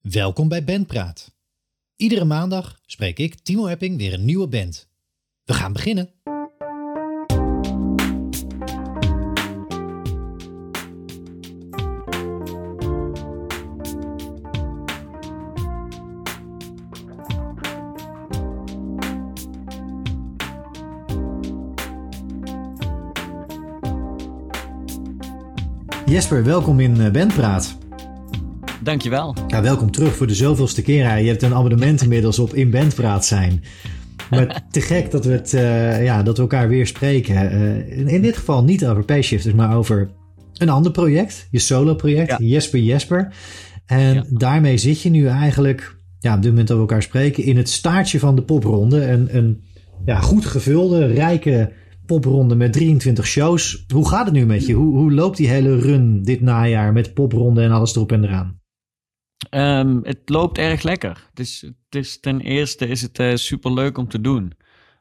Welkom bij Bandpraat. Iedere maandag spreek ik, Timo Epping, weer een nieuwe band. We gaan beginnen. Jesper, welkom in eh, Bandpraat. Dankjewel. Ja, welkom terug voor de zoveelste keer. Je hebt een abonnement inmiddels op In Bandpraat zijn. Maar te gek dat we, het, uh, ja, dat we elkaar weer spreken. Uh, in dit geval niet over Payshifters, maar over een ander project. Je solo project, ja. Jesper Jesper. En ja. daarmee zit je nu eigenlijk, ja, op dit moment dat we elkaar spreken, in het staartje van de popronde. Een, een ja, goed gevulde, rijke popronde met 23 shows. Hoe gaat het nu met je? Hoe, hoe loopt die hele run dit najaar met popronde en alles erop en eraan? Um, het loopt erg lekker. Het is, het is, ten eerste is het uh, super leuk om te doen.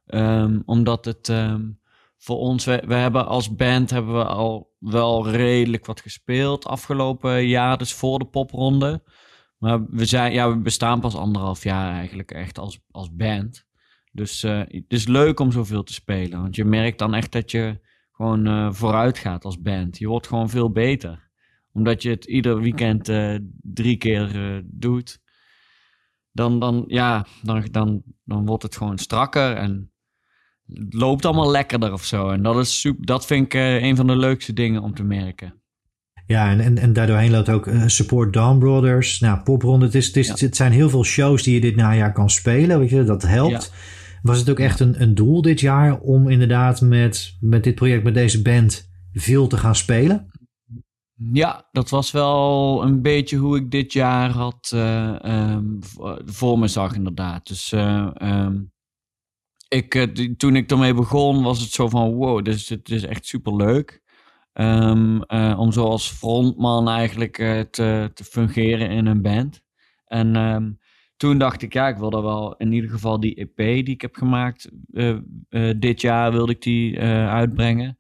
Um, omdat het um, voor ons, we, we, hebben als band hebben we al wel redelijk wat gespeeld afgelopen jaar, dus voor de popronde. Maar we, zijn, ja, we bestaan pas anderhalf jaar eigenlijk echt als, als band. Dus uh, het is leuk om zoveel te spelen. Want je merkt dan echt dat je gewoon uh, vooruit gaat als band. Je wordt gewoon veel beter omdat je het ieder weekend uh, drie keer uh, doet. Dan, dan, ja, dan, dan, dan wordt het gewoon strakker en het loopt allemaal lekkerder of zo. En dat, is super, dat vind ik uh, een van de leukste dingen om te merken. Ja, en, en, en daardoorheen loopt ook Support Dawn Brothers. Nou, Popronde. Het, is, het, is, ja. het zijn heel veel shows die je dit najaar kan spelen. Weet je, dat helpt. Ja. Was het ook echt een, een doel dit jaar om inderdaad met, met dit project, met deze band, veel te gaan spelen? Ja, dat was wel een beetje hoe ik dit jaar had uh, um, voor me zag, inderdaad. Dus uh, um, ik, uh, toen ik ermee begon, was het zo van: wow, dit is, is echt super leuk. Um, om zo als frontman eigenlijk te, te fungeren in een band. En toen dacht ik, ja, ik wilde wel in ieder geval die EP die ik heb gemaakt dit jaar, wilde ik die uitbrengen.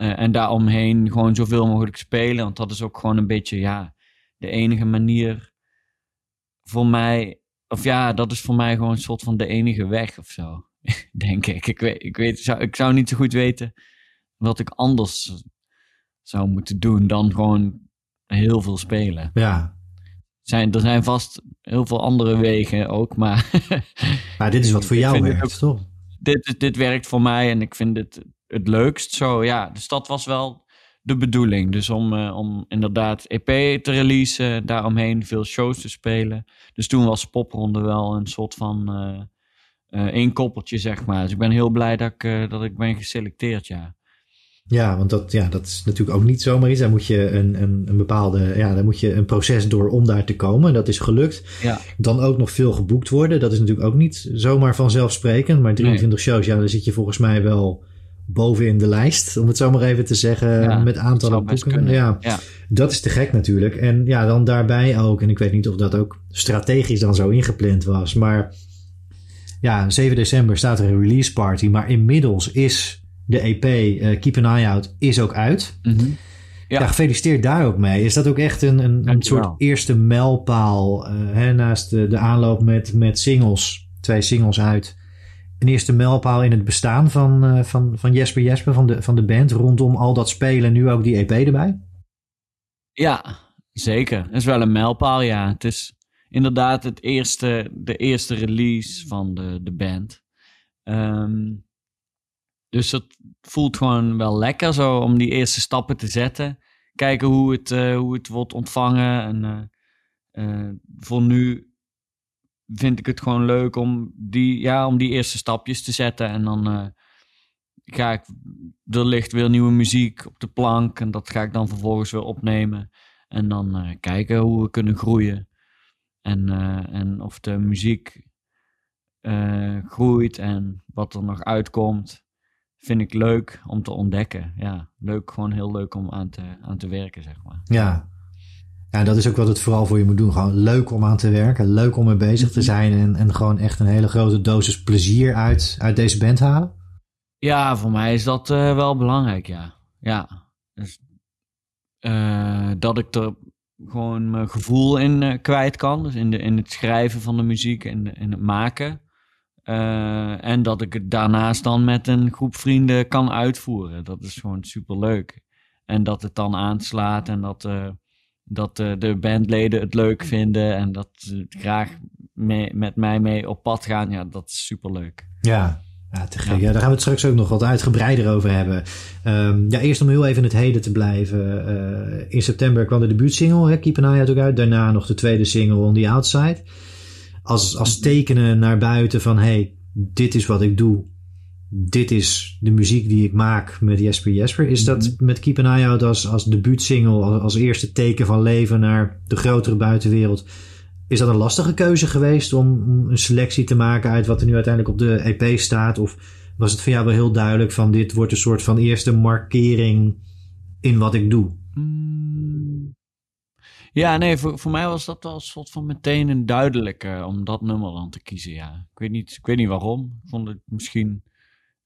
Uh, en daaromheen gewoon zoveel mogelijk spelen. Want dat is ook gewoon een beetje, ja, de enige manier voor mij. Of ja, dat is voor mij gewoon een soort van de enige weg of zo. Denk ik. Ik, weet, ik, weet, zou, ik zou niet zo goed weten wat ik anders zou moeten doen dan gewoon heel veel spelen. Ja. Zijn, er zijn vast heel veel andere wegen ook, maar. maar dit is wat voor jou werkt, toch? Dit, dit werkt voor mij en ik vind het het leukst. Zo, ja, dus dat was wel de bedoeling. Dus om, uh, om inderdaad EP te releasen, daaromheen veel shows te spelen. Dus toen was Popronde wel een soort van uh, uh, inkoppeltje, zeg maar. Dus ik ben heel blij dat ik, dat ik ben geselecteerd, ja. Ja, want dat, ja, dat is natuurlijk ook niet zomaar iets. Daar moet je een, een, een bepaalde, ja, daar moet je een proces door om daar te komen. Dat is gelukt. Ja. Dan ook nog veel geboekt worden. Dat is natuurlijk ook niet zomaar vanzelfsprekend. Maar 23 nee. shows, ja, daar zit je volgens mij wel bovenin de lijst, om het zo maar even te zeggen, ja, met aantallen boeken. Ja, ja, dat is te gek natuurlijk. En ja, dan daarbij ook, en ik weet niet of dat ook strategisch dan zo ingepland was, maar ja, 7 december staat er een release party, maar inmiddels is de EP uh, Keep an Eye Out is ook uit. Mm -hmm. Ja. ja. gefeliciteerd daar ook mee. Is dat ook echt een, een, een soort eerste mijlpaal uh, hè, naast de, de aanloop met, met singles, twee singles uit? Een eerste mijlpaal in het bestaan van, uh, van, van Jesper Jesper, van de, van de band, rondom al dat spelen, nu ook die EP erbij? Ja, zeker. Het is wel een mijlpaal, ja. Het is inderdaad het eerste, de eerste release van de, de band. Um, dus het voelt gewoon wel lekker zo om die eerste stappen te zetten. Kijken hoe het, uh, hoe het wordt ontvangen. En uh, voor nu vind ik het gewoon leuk om die, ja, om die eerste stapjes te zetten. En dan uh, ga ik, er ligt weer nieuwe muziek op de plank. En dat ga ik dan vervolgens weer opnemen. En dan uh, kijken hoe we kunnen groeien. En, uh, en of de muziek groeit en wat er nog uitkomt. Vind ik leuk om te ontdekken. Ja, leuk, gewoon heel leuk om aan te, aan te werken, zeg maar. Ja, ja, dat is ook wat het vooral voor je moet doen. Gewoon leuk om aan te werken, leuk om mee bezig te zijn en, en gewoon echt een hele grote dosis plezier uit, uit deze band halen. Ja, voor mij is dat uh, wel belangrijk, ja. Ja, dus, uh, dat ik er gewoon mijn gevoel in uh, kwijt kan. Dus in, de, in het schrijven van de muziek en in het maken. En dat ik het daarnaast dan met een groep vrienden kan uitvoeren. Dat is gewoon super leuk. En dat het dan aanslaat en dat, dat de bandleden het leuk vinden en dat ze graag mee, met mij mee op pad gaan. Ja, dat is super leuk. Ja, ja, te gek. Ja. daar gaan we het straks ook nog wat uitgebreider over hebben. Um, ja, eerst om heel even in het heden te blijven. Uh, in september kwam de debuutsingle, hè, Keep an Eye Out ook uit. Daarna nog de tweede single, On the Outside. Als, als tekenen naar buiten van, hey, dit is wat ik doe. Dit is de muziek die ik maak met Jesper Jesper. Is dat mhm. met Keep an Eye Out als, als debuutsingle, als, als eerste teken van leven naar de grotere buitenwereld is dat een lastige keuze geweest om een selectie te maken uit wat er nu uiteindelijk op de EP staat? Of was het voor jou wel heel duidelijk van dit wordt een soort van eerste markering in wat ik doe? Mm. Ja, nee, voor, voor mij was dat wel een soort van meteen een duidelijke om dat nummer dan te kiezen. Ja. Ik, weet niet, ik weet niet waarom. Ik vond het misschien.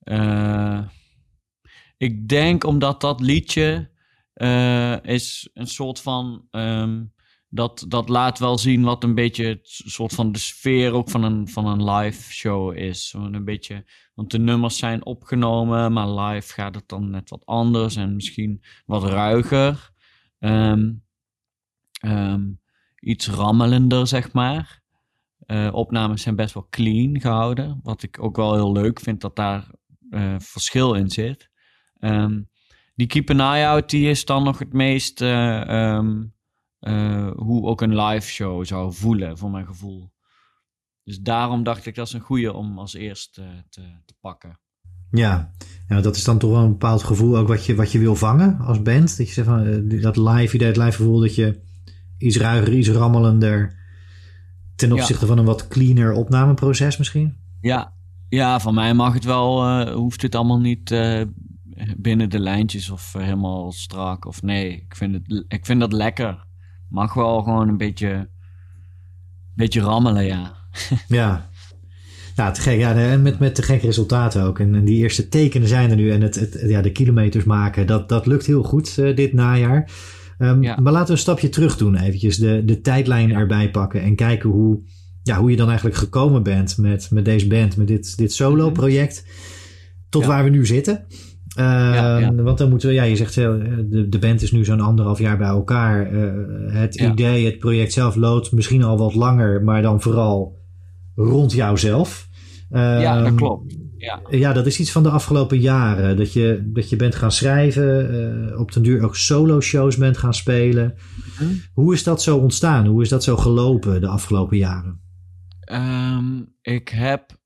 Uh, ik denk omdat dat liedje uh, is een soort van. Um, dat, dat laat wel zien wat een beetje het soort van de sfeer ook van een, van een live show is. Een beetje, want de nummers zijn opgenomen, maar live gaat het dan net wat anders en misschien wat ruiger. Um, um, iets rammelender, zeg maar. Uh, opnames zijn best wel clean gehouden. Wat ik ook wel heel leuk vind dat daar uh, verschil in zit. Um, die Keep an Eye Out, die is dan nog het meest. Uh, uh, hoe ook een live show zou voelen, voor mijn gevoel. Dus daarom dacht ik dat is een goede om als eerste uh, te, te, pakken. Ja. ja, dat is dan toch wel een bepaald gevoel ook wat je, wat je wil vangen als band. Dat je zegt van dat live idee, het live gevoel dat je iets ruiger, iets rammelender ten opzichte van een wat cleaner opnameproces misschien. Ja, ja van mij mag het wel, uh, hoeft het allemaal niet uh, binnen de lijntjes of helemaal strak of nee. Ik vind, het, ik vind dat lekker mag wel gewoon een beetje, beetje rammelen, ja. ja. Ja, te gek. Ja, en met, met te gekke resultaten ook. En, die eerste tekenen zijn er nu. En het, het, ja, de kilometers maken, dat, dat lukt heel goed uh, dit najaar. Um, Maar laten we een stapje terug doen. Eventjes de, de tijdlijn erbij pakken. En kijken hoe, ja, hoe je dan eigenlijk gekomen bent met, met deze band. Met dit, dit solo project. Tot waar we nu zitten. Ehm, want dan moeten we, ja, je zegt, eh, de, de band is nu zo'n anderhalf jaar bij elkaar. Uh, het idee, het project zelf loopt misschien al wat langer, maar dan vooral rond jouzelf. ja, dat ehm, klopt. Ja. ja, dat is iets van de afgelopen jaren. Dat je, dat je bent gaan schrijven, uh, op den duur ook solo-shows bent gaan spelen. Mhm. Hoe is dat zo ontstaan? Hoe is dat zo gelopen de afgelopen jaren? Um, ik heb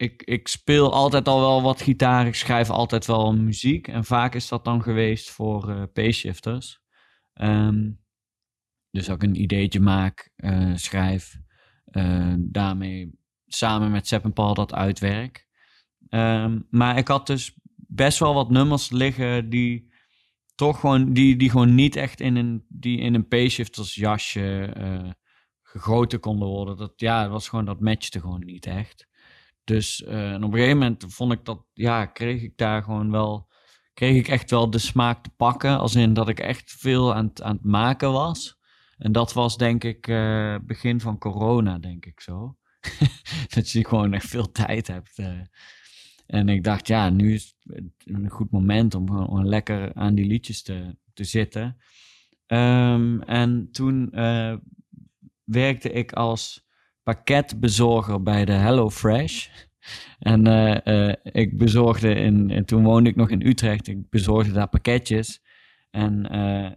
ik, ik speel altijd al wel wat gitaar. Ik schrijf altijd wel muziek. En vaak is dat dan geweest voor uh, payshifters. Um, dus dat ik een ideetje maak, uh, schrijf. Uh, daarmee samen met Sepp en Paul dat uitwerk. Um, maar ik had dus best wel wat nummers liggen die toch gewoon, die, die gewoon niet echt in een, die in een payshifters jasje gegoten konden worden. Dat, ja, het was gewoon, dat matchte gewoon niet echt. Dus uh, en op een gegeven moment vond ik dat, ja, kreeg ik daar gewoon wel, kreeg ik echt wel de smaak te pakken. Als in dat ik echt veel aan het, aan het maken was. En dat was denk ik uh, begin van corona, denk ik zo. dat je gewoon echt veel tijd hebt. Uh. En ik dacht, ja, nu is het een goed moment om gewoon lekker aan die liedjes te, te zitten. Um, en toen werkte ik als pakketbezorger bij de HelloFresh. En uh, uh, ik bezorgde in, en toen woonde ik nog in Utrecht, ik bezorgde daar pakketjes. En uh,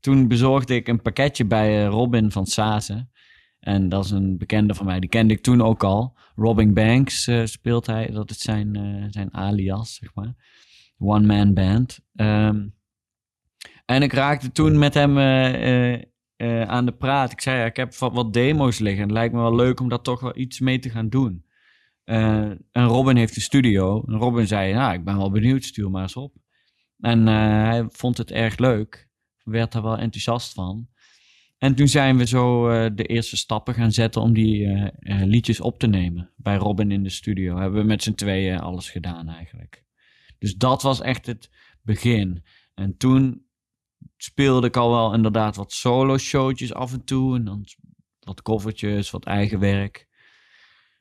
toen bezorgde ik een pakketje bij Robin van Sazen. En dat is een bekende van mij, die kende ik toen ook al. Robin Banks speelt hij, dat is zijn, zijn alias, zeg maar. One Man Band. Um, en ik raakte toen met hem aan de praat. Ik zei, ik heb wat, demo's liggen. Het lijkt me wel leuk om daar toch wel iets mee te gaan doen. Uh, en Robin heeft de studio. En Robin zei, nou, ik ben wel benieuwd, stuur maar eens op. En uh, hij vond het erg leuk. Werd er wel enthousiast van. En toen zijn we zo de eerste stappen gaan zetten om die liedjes op te nemen. Bij Robin in de studio. Hebben we met z'n tweeën alles gedaan eigenlijk. Dus dat was echt het begin. En toen speelde ik al wel inderdaad wat solo-showtjes af en toe. En dan wat covertjes, wat eigen werk.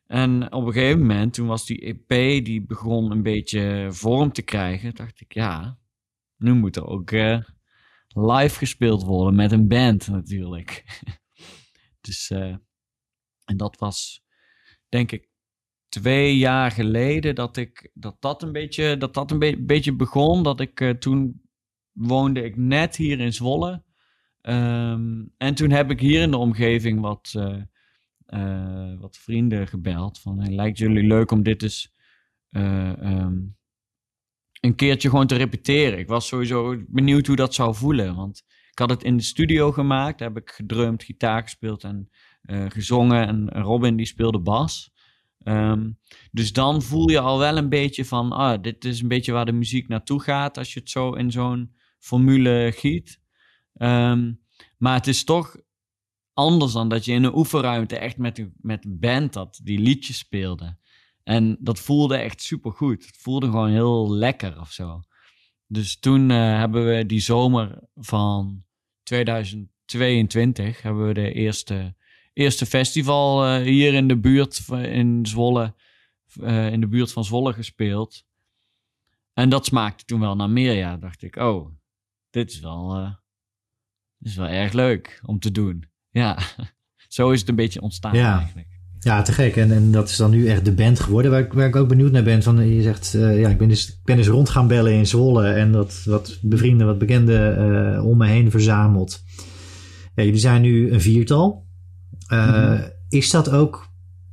En op een gegeven moment, toen was die EP, die begon een beetje vorm te krijgen. Dacht ik, ja, nu moet er ook uh, live gespeeld worden met een band natuurlijk. dus, uh, en dat was, denk ik, twee jaar geleden dat ik dat dat een beetje dat dat een be beetje begon dat ik uh, toen woonde ik net hier in Zwolle. Um, en toen heb ik hier in de omgeving wat uh, uh, wat vrienden gebeld van hey, lijkt jullie leuk om dit eens um, een keertje gewoon te repeteren? Ik was sowieso benieuwd hoe dat zou voelen want ik had het in de studio gemaakt daar heb ik gedrumd gitaar gespeeld en gezongen en Robin die speelde bas. Um, dus dan voel je al wel een beetje van, ah, dit is een beetje waar de muziek naartoe gaat als je het zo in zo'n formule giet. Um, maar het is toch anders dan dat je in een oefenruimte echt met, met een band dat die liedjes speelde. En dat voelde echt super goed. Het voelde gewoon heel lekker of zo. Dus toen uh, hebben we die zomer van 2022 hebben we de eerste eerste festival uh, hier in de buurt in Zwolle, uh, in de buurt van Zwolle gespeeld. En dat smaakte toen wel naar meer. Ja, dacht ik, oh, dit is wel, uh, dit is wel erg leuk om te doen. Ja, zo is het een beetje ontstaan ja. eigenlijk. Ja, te gek. En, en dat is dan nu echt de band geworden. Waar ik, waar ik ook benieuwd naar ben. Van, je zegt, ja, ik ben, dus, ik ben dus rond gaan bellen in Zwolle. En dat wat bevrienden, wat bekenden om me heen verzameld. Ja, jullie zijn nu een viertal. Uh, Is dat ook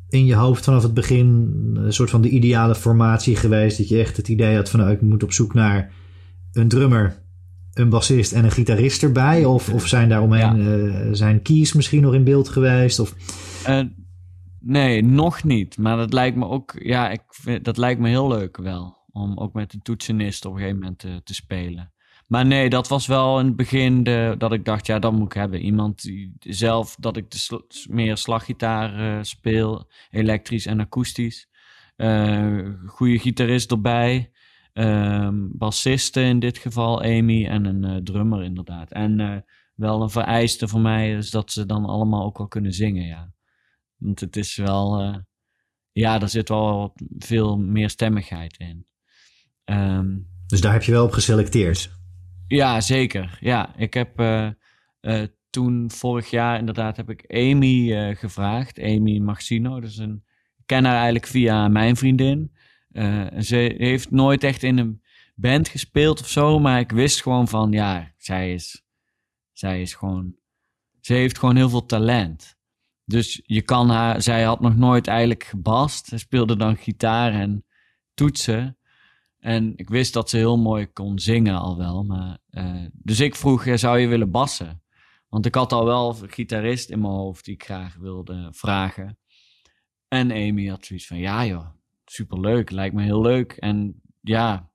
in je hoofd vanaf het begin een soort van de ideale formatie geweest? Dat je echt het idee had van nou, ik moet op zoek naar een drummer, een bassist en een gitarist erbij? Of, of zijn daar omheen ja. uh, zijn keys misschien nog in beeld geweest? Of... Uh, nee, nog niet. Maar dat lijkt me ook, ja, ik vind, dat lijkt me heel leuk wel. Om ook met een toetsenist op een gegeven moment te, te spelen. Maar nee, dat was wel in het begin de, dat ik dacht, ja, dat moet ik hebben. Iemand die zelf, dat ik de sl meer slaggitaar uh, speel, elektrisch en akoestisch. Uh, goede gitarist erbij. Uh, bassiste in dit geval, Amy, en een uh, drummer inderdaad. En wel een vereiste voor mij is dat ze dan allemaal ook wel kunnen zingen, ja. Want het is wel, ja, er zit wel veel meer stemmigheid in. Um, dus daar heb je wel op geselecteerd? Ja, zeker. Ja, ik heb toen vorig jaar inderdaad heb ik Amy gevraagd. Amy Maxino, dus een, ik ken haar eigenlijk via mijn vriendin. Ze heeft nooit echt in een band gespeeld of zo, maar ik wist gewoon van, ja, zij is, zij is gewoon, ze heeft gewoon heel veel talent. Dus je kan haar, zij had nog nooit eigenlijk gebast. Ze speelde dan gitaar en toetsen. En ik wist dat ze heel mooi kon zingen al wel. Maar, uh, dus ik vroeg, zou je willen bassen? Want ik had al wel een gitarist in mijn hoofd die ik graag wilde vragen. En Amy had zoiets van, ja joh, superleuk, lijkt me heel leuk. En ja,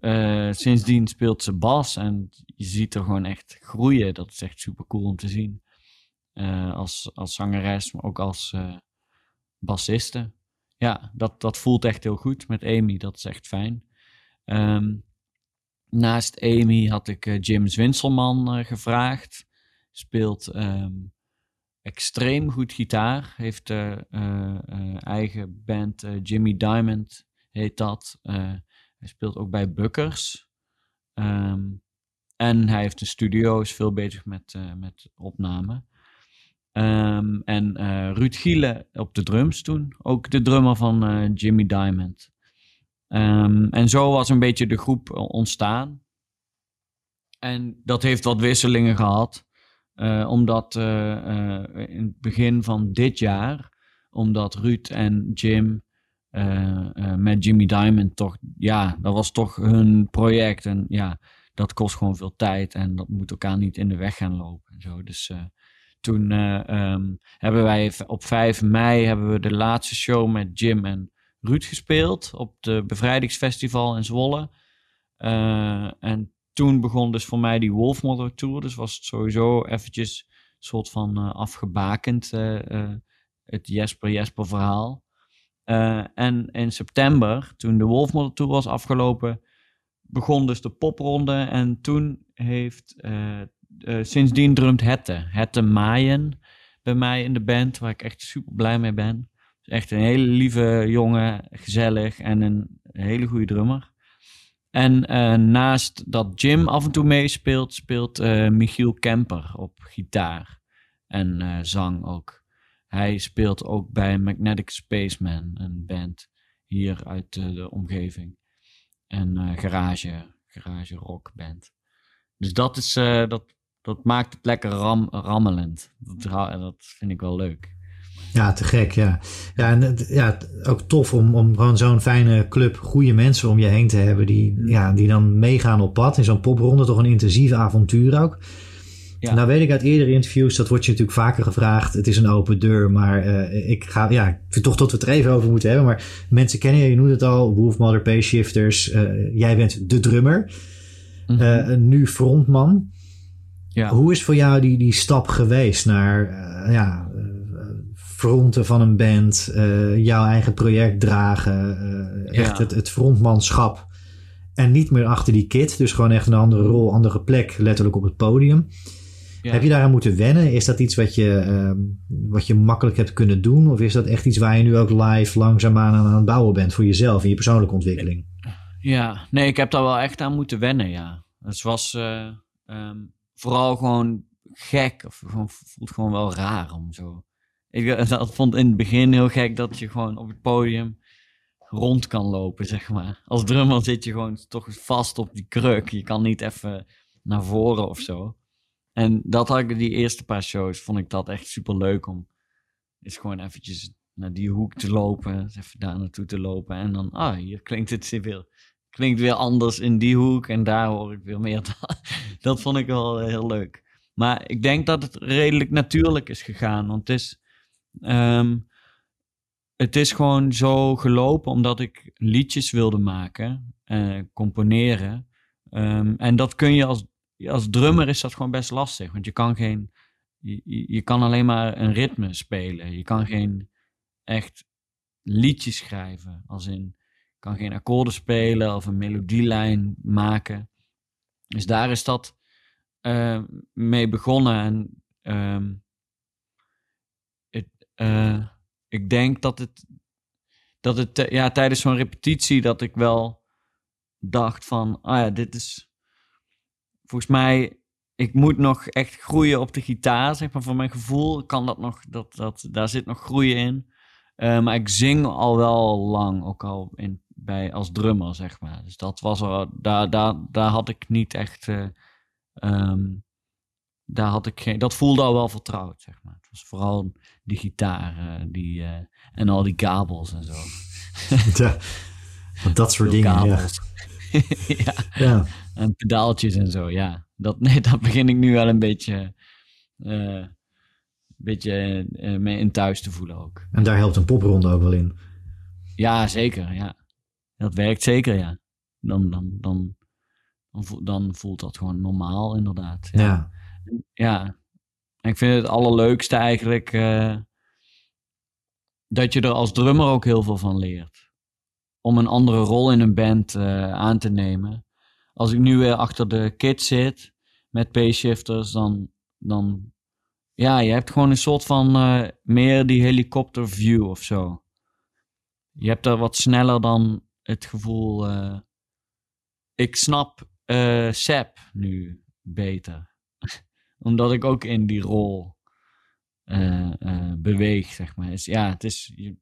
uh, sindsdien speelt ze bas en je ziet er gewoon echt groeien. Dat is echt super cool om te zien. Uh, als, als zangeres, maar ook als bassiste ja, dat, dat voelt echt heel goed met Amy. Dat is echt fijn. Um, naast Amy had ik uh, Jim Zwinselman uh, gevraagd. Speelt um, extreem goed gitaar. Heeft uh, eigen band Jimmy Diamond, heet dat. hij speelt ook bij Bukkers. Um, en hij heeft een studio, is veel bezig met, met opname. Um, en Ruud Giele op de drums toen. Ook de drummer van Jimmy Diamond. Um, en zo was een beetje de groep ontstaan. En dat heeft wat wisselingen gehad. Uh, omdat in het begin van dit jaar, omdat Ruud en Jim met Jimmy Diamond toch, ja, dat was toch hun project. En ja, dat kost gewoon veel tijd en dat moet elkaar niet in de weg gaan lopen. En zo. Dus toen um, hebben wij op 5 mei hebben we de laatste show met Jim en Ruud gespeeld op de Bevrijdingsfestival in Zwolle. En toen begon dus voor mij die Wolfmother Tour. Dus was het sowieso eventjes een soort van uh, afgebakend, het Jesper Jesper verhaal. en in september, toen de Wolfmother Tour was afgelopen, begon dus de popronde en toen heeft, sindsdien drumt Hette, Hette Maaien bij mij in de band, waar ik echt super blij mee ben. Echt een hele lieve jongen, gezellig en een hele goede drummer. En uh, naast dat Jim af en toe meespeelt, speelt uh, Michiel Kemper op gitaar en uh, zang ook. Hij speelt ook bij Magnetic Spaceman, een band hier uit de omgeving. Een garage, garage rock band. Dus dat, is, dat, dat maakt het lekker ram, rammelend. Dat, dat vind ik wel leuk. Ja, te gek, ja. Ja, en ja, ook tof om, om gewoon zo'n fijne club, goede mensen om je heen te hebben die, mm. ja, die dan meegaan op pad. In zo'n popronde toch een intensief avontuur ook. Ja. Nou weet ik uit eerdere interviews, dat wordt je natuurlijk vaker gevraagd. Het is een open deur, maar uh, ik ga, ja, ik vind toch dat we het er even over moeten hebben. Maar mensen kennen je, je noemt het al, Wolfmother, Payshifters. Uh, jij bent de drummer, mm -hmm. uh, nu frontman. Ja. Hoe is voor jou die, die stap geweest naar, ja, fronten van een band, uh, jouw eigen project dragen, uh, echt het, het frontmanschap. En niet meer achter die kit, dus gewoon echt een andere rol, andere plek, letterlijk op het podium. Ja. Heb je daaraan moeten wennen? Is dat iets wat je, uh, wat je makkelijk hebt kunnen doen? Of is dat echt iets waar je nu ook live langzaamaan aan, aan het bouwen bent voor jezelf in je persoonlijke ontwikkeling? Ja, nee, ik heb daar wel echt aan moeten wennen, ja. Het was um, vooral gewoon gek, of gewoon, voelt gewoon wel raar om zo ik dat vond in het begin heel gek dat je gewoon op het podium rond kan lopen, zeg maar. Als drummer zit je gewoon toch vast op die kruk. Je kan niet even naar voren of zo. En dat had ik die eerste paar shows, vond ik dat echt super leuk om is gewoon eventjes naar die hoek te lopen, even daar naartoe te lopen en dan, ah, hier klinkt het weer, klinkt weer anders in die hoek en daar hoor ik weer meer. dat vond ik wel heel leuk. Maar ik denk dat het redelijk natuurlijk is gegaan, want het is, Um, het is gewoon zo gelopen omdat ik liedjes wilde maken, uh, componeren. Um, en dat kun je als, als drummer is dat gewoon best lastig, want je kan geen, je, je kan alleen maar een ritme spelen. Je kan geen echt liedjes schrijven, als in, kan geen akkoorden spelen of een melodielijn maken. Dus daar is dat uh, mee begonnen en um, uh, ik denk dat het, dat het ja, tijdens zo'n repetitie dat ik wel dacht van, ah ja, dit is volgens mij, ik moet nog echt groeien op de gitaar, zeg maar, voor mijn gevoel kan dat nog, dat, dat, daar zit nog groeien in. Uh, maar ik zing al wel lang, ook al in, bij, als drummer, zeg maar. Dus dat was er, daar, daar, daar had ik niet echt, uh, um, daar had ik geen, dat voelde al wel vertrouwd, zeg maar. Het was vooral die gitaar uh, die, uh, en al die kabels en zo. ja, dat soort dingen. Kabels. Ja. ja. En pedaaltjes en zo, ja. Dat, nee, dat begin ik nu wel een beetje, uh, beetje mee in thuis te voelen ook. En daar helpt een popronde ook wel in. Ja, zeker, ja. Dat werkt zeker, ja. Dan, dan, dan, dan, dan voelt dat gewoon normaal, inderdaad. Ja. ja. Ja. Ik vind het allerleukste eigenlijk uh, dat je er als drummer ook heel veel van leert. Om een andere rol in een band uh, aan te nemen. Als ik nu weer achter de kit zit met payshifters, dan, dan ja, je hebt gewoon een soort van uh, meer die helikopter view of zo. Je hebt er wat sneller dan het gevoel. ik snap Sep nu beter omdat ik ook in die rol uh, uh, beweeg, zeg maar. Is, ja, het is... Je,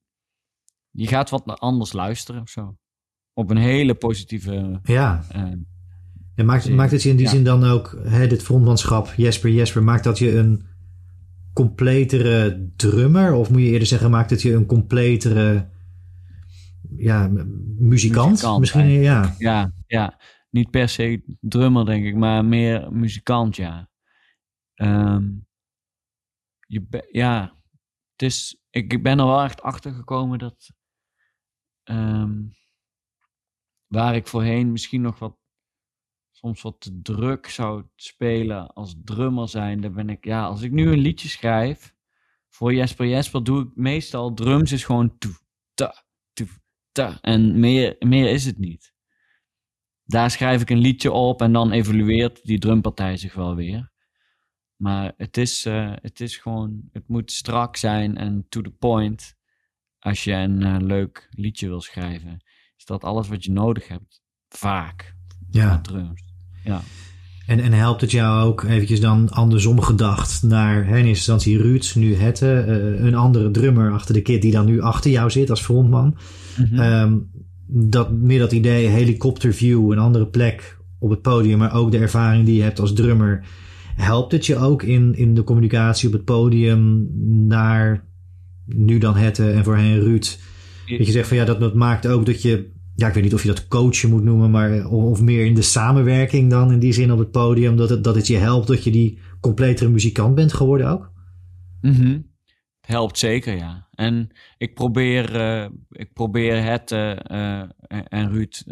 je gaat wat anders luisteren of zo. Op een hele positieve... Ja. En maakt, maakt het je in die zin dan ook, hè, dit frontmanschap, Jesper, Jesper, maakt dat je een completere drummer? Of moet je eerder zeggen, maakt het je een completere ja, muzikant? muzikant Misschien, ja. Ja, ja. Niet per se drummer, denk ik, maar meer muzikant, ja. Um, je ja, het is, ik ben er wel echt achter gekomen dat um, waar ik voorheen misschien nog wat soms wat te druk zou spelen als drummer zijn, dan ben ik, ja, als ik nu een liedje schrijf voor Jesper Jesper, doe ik meestal drums is gewoon toe, ta, toe, ta. En meer, meer is het niet. daar schrijf ik een liedje op en dan evolueert die drumpartij zich wel weer. Maar het is, uh, het is gewoon, het moet strak zijn en to the point. Als je een uh, leuk liedje wil schrijven, is dat alles wat je nodig hebt. Vaak. Ja. Drums. Ja. En, en helpt het jou ook eventjes dan andersom gedacht naar hè, in eerste instantie Ruud, nu Hette, uh, een andere drummer achter de kit die dan nu achter jou zit als frontman. Mm -hmm. um, dat, meer dat idee helikopterview, een andere plek op het podium, maar ook de ervaring die je hebt als drummer. Helpt het je ook in, in de communicatie op het podium naar nu dan Hette en voorheen Ruud? Dat je zegt van ja, dat, dat maakt ook dat je ja, ik weet niet of je dat coachen moet noemen, maar of meer in de samenwerking dan in die zin op het podium, dat het, dat het je helpt dat je die completere muzikant bent geworden ook? Mm -hmm. Het helpt zeker, ja. En ik probeer, uh, ik probeer het uh, uh, en Ruud,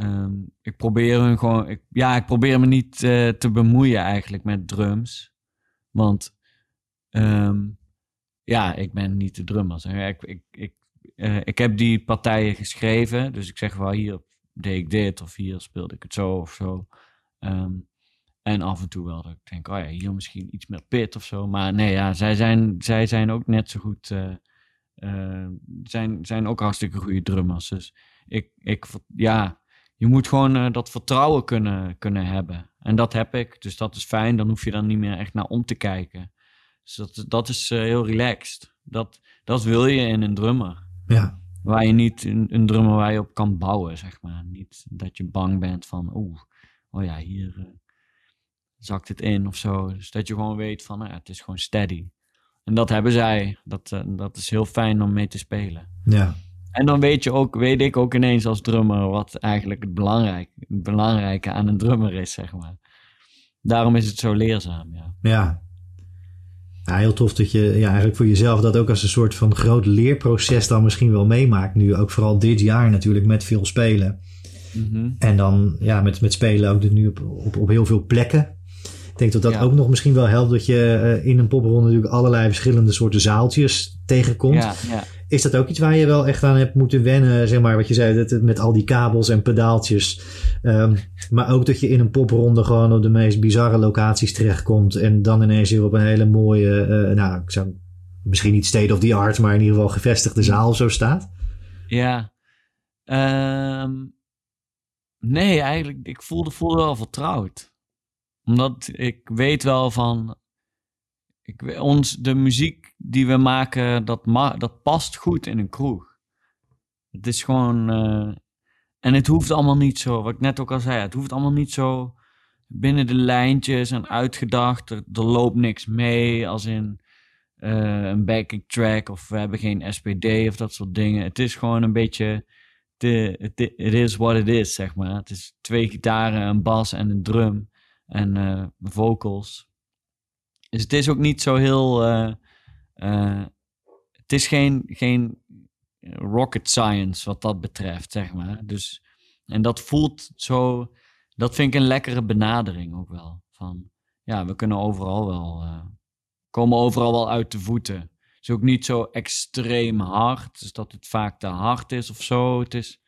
um, ik probeer hun gewoon, ik, ja, ik probeer me niet te bemoeien eigenlijk met drums, want um, ja, ik ben niet de drummer. Ik, ik, ik uh, ik heb die partijen geschreven. Dus ik zeg wel, hier deed ik dit of hier speelde ik het zo of zo. Um, en af en toe wel dat ik denk, oh ja, hier misschien iets meer pit of zo. Maar nee, ja, zij zijn, zij zijn ook net zo goed, uh, zijn, zijn ook hartstikke goede drummers. Dus ik, ik ja, je moet gewoon dat vertrouwen kunnen, kunnen hebben. En dat heb ik, dus dat is fijn. Dan hoef je dan niet meer echt naar om te kijken. Dus dat, dat is heel relaxed. Dat, dat wil je in een drummer. Ja. Waar je niet een, een drummer waar je op kan bouwen, zeg maar. Niet dat je bang bent van, oeh, oh ja, hier uh, zakt het in of zo. Dus dat je gewoon weet van, nou ja, het is gewoon steady. En dat hebben zij. Dat, dat is heel fijn om mee te spelen. Ja. En dan weet, je ook, weet ik ook ineens als drummer wat eigenlijk het, belangrijk, het belangrijke aan een drummer is, zeg maar. Daarom is het zo leerzaam, ja. Ja, ja, heel tof dat je ja, eigenlijk voor jezelf dat ook als een soort van groot leerproces dan misschien wel meemaakt. Nu ook vooral dit jaar natuurlijk met veel spelen. Mm -hmm. En dan ja, met, met spelen ook nu op, op, op heel veel plekken. Ik denk dat dat Ja. ook nog misschien wel helpt dat je uh, in een popronde natuurlijk allerlei verschillende soorten zaaltjes tegenkomt. Ja, ja. Is dat ook iets waar je wel echt aan hebt moeten wennen? Zeg maar wat je zei, dat het met al die kabels en pedaaltjes. Um, maar ook dat je in een popronde gewoon op de meest bizarre locaties terechtkomt. En dan ineens weer op een hele mooie, uh, nou, ik zou misschien niet state of the art, maar in ieder geval gevestigde zaal zo staat. Ja. Um, nee, eigenlijk, ik voelde, voelde wel vertrouwd. Omdat ik weet wel van, ik, ons, de muziek die we maken, dat, ma dat past goed in een kroeg. Het is gewoon. Uh, en het hoeft allemaal niet zo, wat ik net ook al zei, het hoeft allemaal niet zo binnen de lijntjes en uitgedacht. Er, loopt niks mee, als in uh, een backing track of we hebben geen SPD of dat soort dingen. Het is gewoon een beetje. Het is what it is, zeg maar. Het is twee gitaren, een bas en een drum en uh, vocals. Dus het is ook niet zo heel. Uh, uh, het is geen, geen rocket science wat dat betreft, zeg maar. Dus, en dat voelt zo. Dat vind ik een lekkere benadering ook wel. Van ja, we kunnen overal wel. Uh, komen overal wel uit de voeten. Het is ook niet zo extreem hard. Dus dat het vaak te hard is of zo. Het is,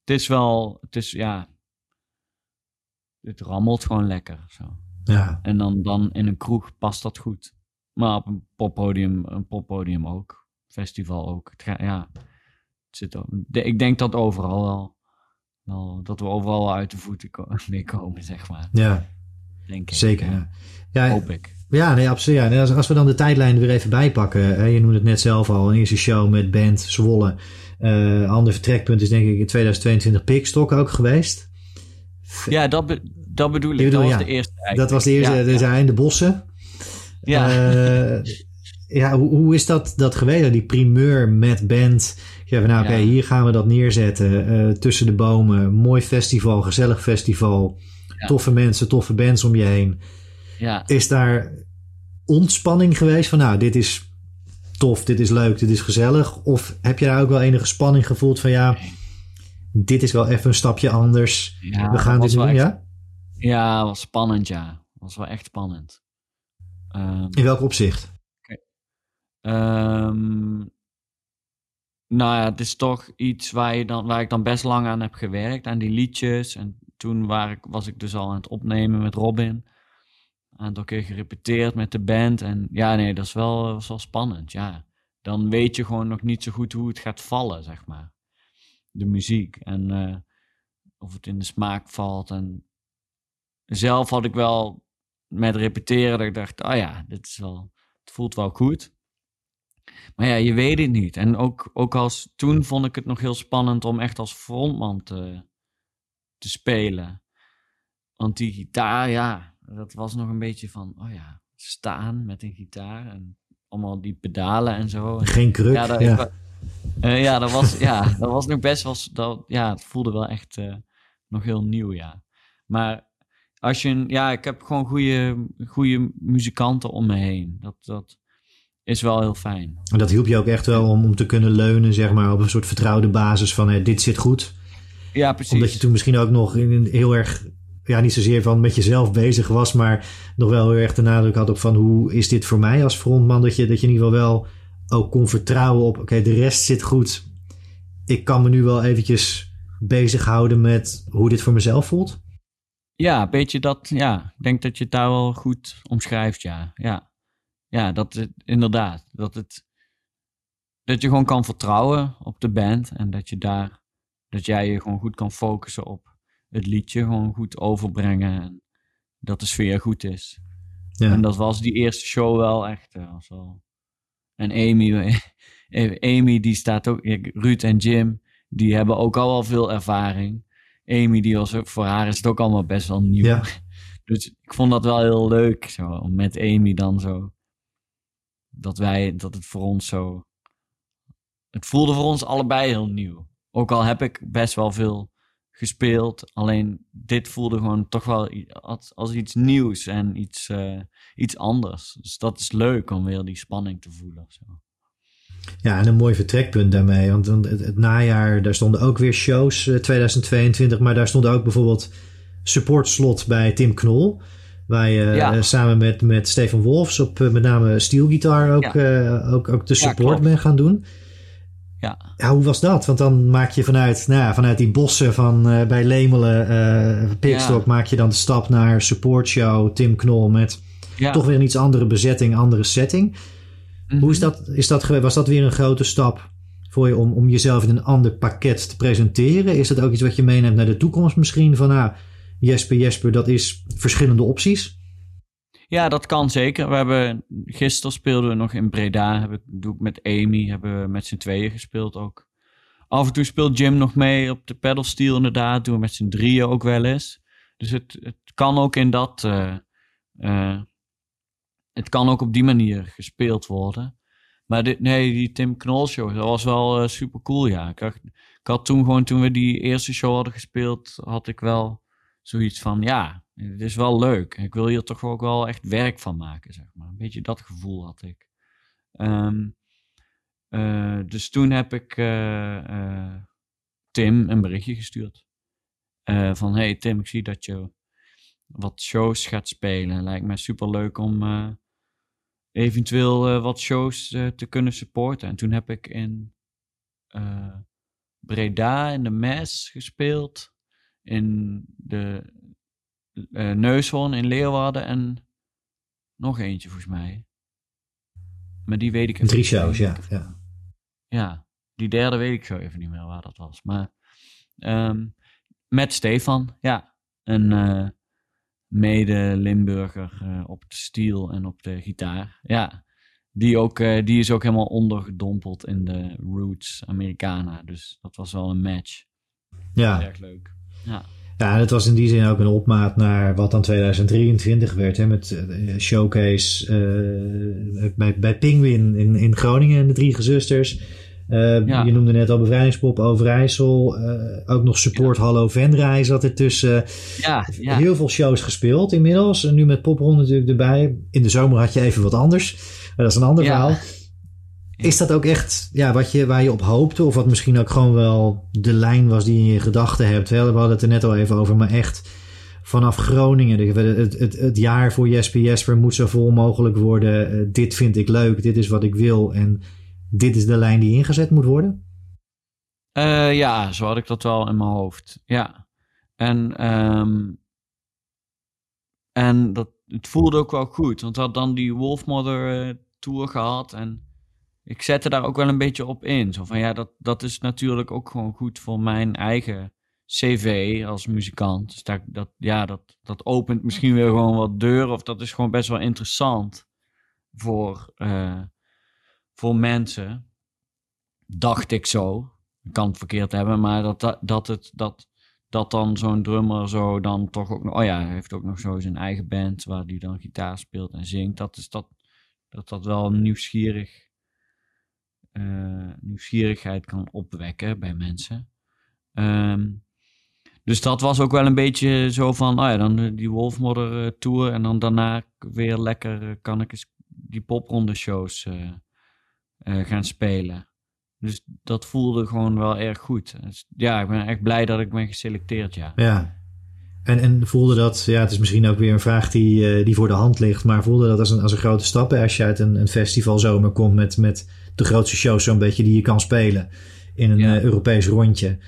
het is wel. Het is ja. Het rammelt gewoon lekker. Zo. Ja. En dan, dan in een kroeg past dat goed. Maar op een poppodium, een poppodium ook. Festival ook. Het ga, ja, het zit ook, de, ik denk dat overal wel, wel, dat we overal wel uit de voeten ko mee komen, zeg maar. Ja, denk ik. zeker. Ja. Hoop ik. Ja, nee, absoluut. Ja. Als, als we dan de tijdlijn weer even bijpakken. Hè, je noemde het net zelf al. Een eerste show met band Zwolle. Uh, ander vertrekpunt is denk ik in 2022 Pikstok ook geweest. Ja, dat, dat bedoel ik. Bedoel, dat ja. was de eerste. Eigenlijk. Dat was de eerste. Ja, er zijn de bossen. Ja. Uh, ja, hoe, hoe, is dat, dat geweest? Die primeur met band. Ja, nou, oké, okay, hier gaan we dat neerzetten. Uh, tussen de bomen. Mooi festival, gezellig festival. Toffe mensen, toffe bands om je heen. Ja. Is daar ontspanning geweest van, nou, dit is tof, dit is leuk, dit is gezellig? Of heb je daar ook wel enige spanning gevoeld van, ja, dit is wel even een stapje anders. Ja, we gaan dit doen, echt, ja? Ja, was spannend, ja. Was wel echt spannend. Um, In welk opzicht? Okay. Um, nou ja, het is toch iets waar, je dan, waar ik dan best lang aan heb gewerkt, aan die liedjes. En toen waar ik, was ik dus al aan het opnemen met Robin. Een aantal keer gerepeteerd met de band. En ja, nee, dat is wel, was wel spannend, ja. Dan weet je gewoon nog niet zo goed hoe het gaat vallen, zeg maar. De muziek. En uh, of het in de smaak valt. En zelf had ik wel met repeteren dat ik dacht, oh ja, dit is wel, het voelt wel goed. Maar ja, je weet het niet. En ook, ook als toen vond ik het nog heel spannend om echt als frontman te, te spelen. Want die gitaar, ja, dat was nog een beetje van, oh ja, staan met een gitaar en allemaal die pedalen en zo. Geen kruk, ja. Dat, ja. Uh, ja, dat was, ja, dat was nog best wel, dat, ja, het voelde wel echt uh, nog heel nieuw, ja. Maar als je, ja, ik heb gewoon goede, goede muzikanten om me heen. Dat, dat is wel heel fijn. En dat hielp je ook echt wel om, om te kunnen leunen, zeg maar, op een soort vertrouwde basis van, hey, dit zit goed. Ja, precies. Omdat je toen misschien ook nog in, heel erg, ja, niet zozeer van met jezelf bezig was, maar nog wel heel erg de nadruk had op van hoe is dit voor mij als frontman, dat je, dat je in ieder geval wel ook kon vertrouwen op, oké, de rest zit goed. Ik kan me nu wel eventjes bezighouden met hoe dit voor mezelf voelt. Ja, een beetje dat, ja. Ik denk dat je het daar wel goed omschrijft, ja. Ja, ja dat het, inderdaad. Dat, het, dat je gewoon kan vertrouwen op de band en dat je daar, dat jij je gewoon goed kan focussen op het liedje, gewoon goed overbrengen en dat de sfeer goed is. Ja. En dat was die eerste show wel echt. Was wel. En Amy, Amy, die staat ook, Ruud en Jim, die hebben ook al wel veel ervaring. Amy, die was voor haar is het ook allemaal best wel nieuw. Ja. Dus ik vond dat wel heel leuk, zo, om met Amy dan zo. Dat wij, dat het voor ons zo. Het voelde voor ons allebei heel nieuw. Ook al heb ik best wel veel gespeeld. Alleen dit voelde gewoon toch wel als, als iets nieuws en iets, uh, iets anders. Dus dat is leuk om weer die spanning te voelen. Zo. Ja, en een mooi vertrekpunt daarmee. Want het, najaar, daar stonden ook weer shows, 2022. Eh, maar daar stond ook bijvoorbeeld supportslot bij Tim Knol. Waar je eh, samen met, met Stefan Wolfs op uh, met name steelgitaar ook, ook, ook de support ja, gaan doen. Ja. ja. Hoe was dat? Want dan maak je vanuit, nou ja, vanuit die bossen van bij Lemelen, uh, Pikstok, maak je dan de stap naar supportshow Tim Knol met toch weer een iets andere bezetting, andere setting. Hoe is mhm. dat, is dat, was dat weer een grote stap voor je om, om jezelf in een ander pakket te presenteren? Is dat ook iets wat je meeneemt naar de toekomst misschien? Van nou, Jesper, Jesper, dat is verschillende opties. Ja, dat kan zeker. We hebben, gisteren speelden we nog in Breda. Heb ik, doe ik met Amy, hebben we met z'n tweeën gespeeld ook. Af en toe speelt Jim nog mee op de pedalsteel inderdaad. Doen we met z'n drieën ook wel eens. Dus het, het kan ook in dat, uh, uh, het kan ook op die manier gespeeld worden. Maar dit, nee, die Tim Knol show, dat was wel uh, super cool, ja. Ik had, toen gewoon, toen we die eerste show hadden gespeeld, had ik wel zoiets van, ja, het is wel leuk. Ik wil hier toch ook wel echt werk van maken, zeg maar. Een beetje dat gevoel had ik. Um, uh, dus toen heb ik uh, Tim een berichtje gestuurd. van, hey Tim, ik zie dat je wat shows gaat spelen. Lijkt mij super leuk om eventueel uh, wat shows uh, te kunnen supporten. En toen heb ik in uh, Breda in de Mes gespeeld. In de Neushoorn in Leeuwarden en nog eentje volgens mij. Maar die weet ik even Drie shows, ja, ja. Ja, die derde weet ik zo even niet meer waar dat was. Maar um, met Stefan, ja. En mede-Limburger uh, op de stiel en op de gitaar. Ja, die, ook, uh, die is ook helemaal ondergedompeld in de Roots Americana. Dus dat was wel een match. Ja. Erg leuk. Ja. Ja, en het was in die zin ook een opmaat naar wat dan 2023 werd. Hè, met uh, showcase bij, bij Penguin in, in Groningen en de drie gezusters. Uh, Je noemde net al Bevrijdingspop Overijssel. Uh, ook nog Support ja. Hallo Venray zat er tussen. Ja, ja. Heel veel shows gespeeld inmiddels. En nu met Popron natuurlijk erbij. In de zomer had je even wat anders. Uh, dat is een ander verhaal. Is dat ook echt ja, wat je, waar je op hoopte? Of wat misschien ook gewoon wel de lijn was die je in je gedachten hebt? We hadden het er net al even over, maar echt vanaf Groningen. Het, het, het jaar voor Jesper Jesper moet zo vol mogelijk worden. dit vind ik leuk, dit is wat ik wil. En dit is de lijn die ingezet moet worden? Uh, ja, zo had ik dat wel in mijn hoofd. Ja. En, um, en dat, het voelde ook wel goed. Want we hadden dan die Wolfmother uh, tour gehad. En ik zette daar ook wel een beetje op in. Zo van ja, dat, dat is natuurlijk ook gewoon goed voor mijn eigen cv als muzikant. Dus dat, dat, ja, dat, dat opent misschien weer gewoon wat deuren. Of dat is gewoon best wel interessant voor, uh, voor mensen. Dacht ik zo. Ik kan het verkeerd hebben, maar dat, dat, het, dat, dat dan zo'n drummer zo dan toch ook nog... Oh ja, hij heeft ook nog zo zijn eigen band waar hij dan gitaar speelt en zingt. Dat is dat, dat, dat wel nieuwsgierig, uh, nieuwsgierigheid kan opwekken bij mensen. Um, dus dat was ook wel een beetje zo van, oh ja, dan die Wolfmodder uh, tour en dan daarna weer lekker kan ik eens die popronde shows uh, gaan spelen. Dus dat voelde gewoon wel erg goed. Dus, ja, ik ben echt blij dat ik ben geselecteerd, ja. Ja. En, en voelde dat, ja, het is misschien ook weer een vraag die, die voor de hand ligt, maar voelde dat als een, als een grote stap als je uit een, een festivalzomer komt met, met de grootste shows zo'n beetje die je kan spelen in een ja. Europees rondje.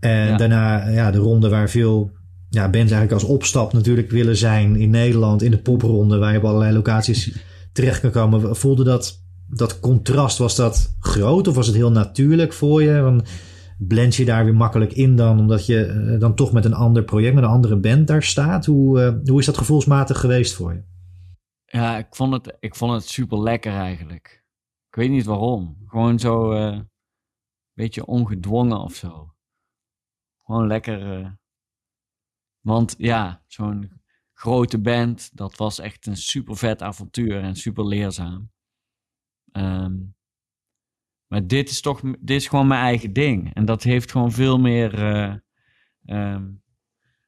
En daarna ja, de ronde waar veel ja, bands eigenlijk als opstap natuurlijk willen zijn in Nederland. In de popronde waar je op allerlei locaties terecht kan komen. Voelde dat, dat contrast, was dat groot of was het heel natuurlijk voor je? Dan blend je daar weer makkelijk in dan, omdat je uh, dan toch met een ander project, met een andere band daar staat. Hoe, uh, hoe is dat gevoelsmatig geweest voor je? Ja, ik vond het, ik vond het super lekker eigenlijk. Ik weet niet waarom. Gewoon zo een uh, beetje ongedwongen of zo. Gewoon lekker. Want ja, zo'n grote band, dat was echt een super vet avontuur en super leerzaam. Um, maar dit is toch, dit is gewoon mijn eigen ding. En dat heeft gewoon veel meer. Uh, um,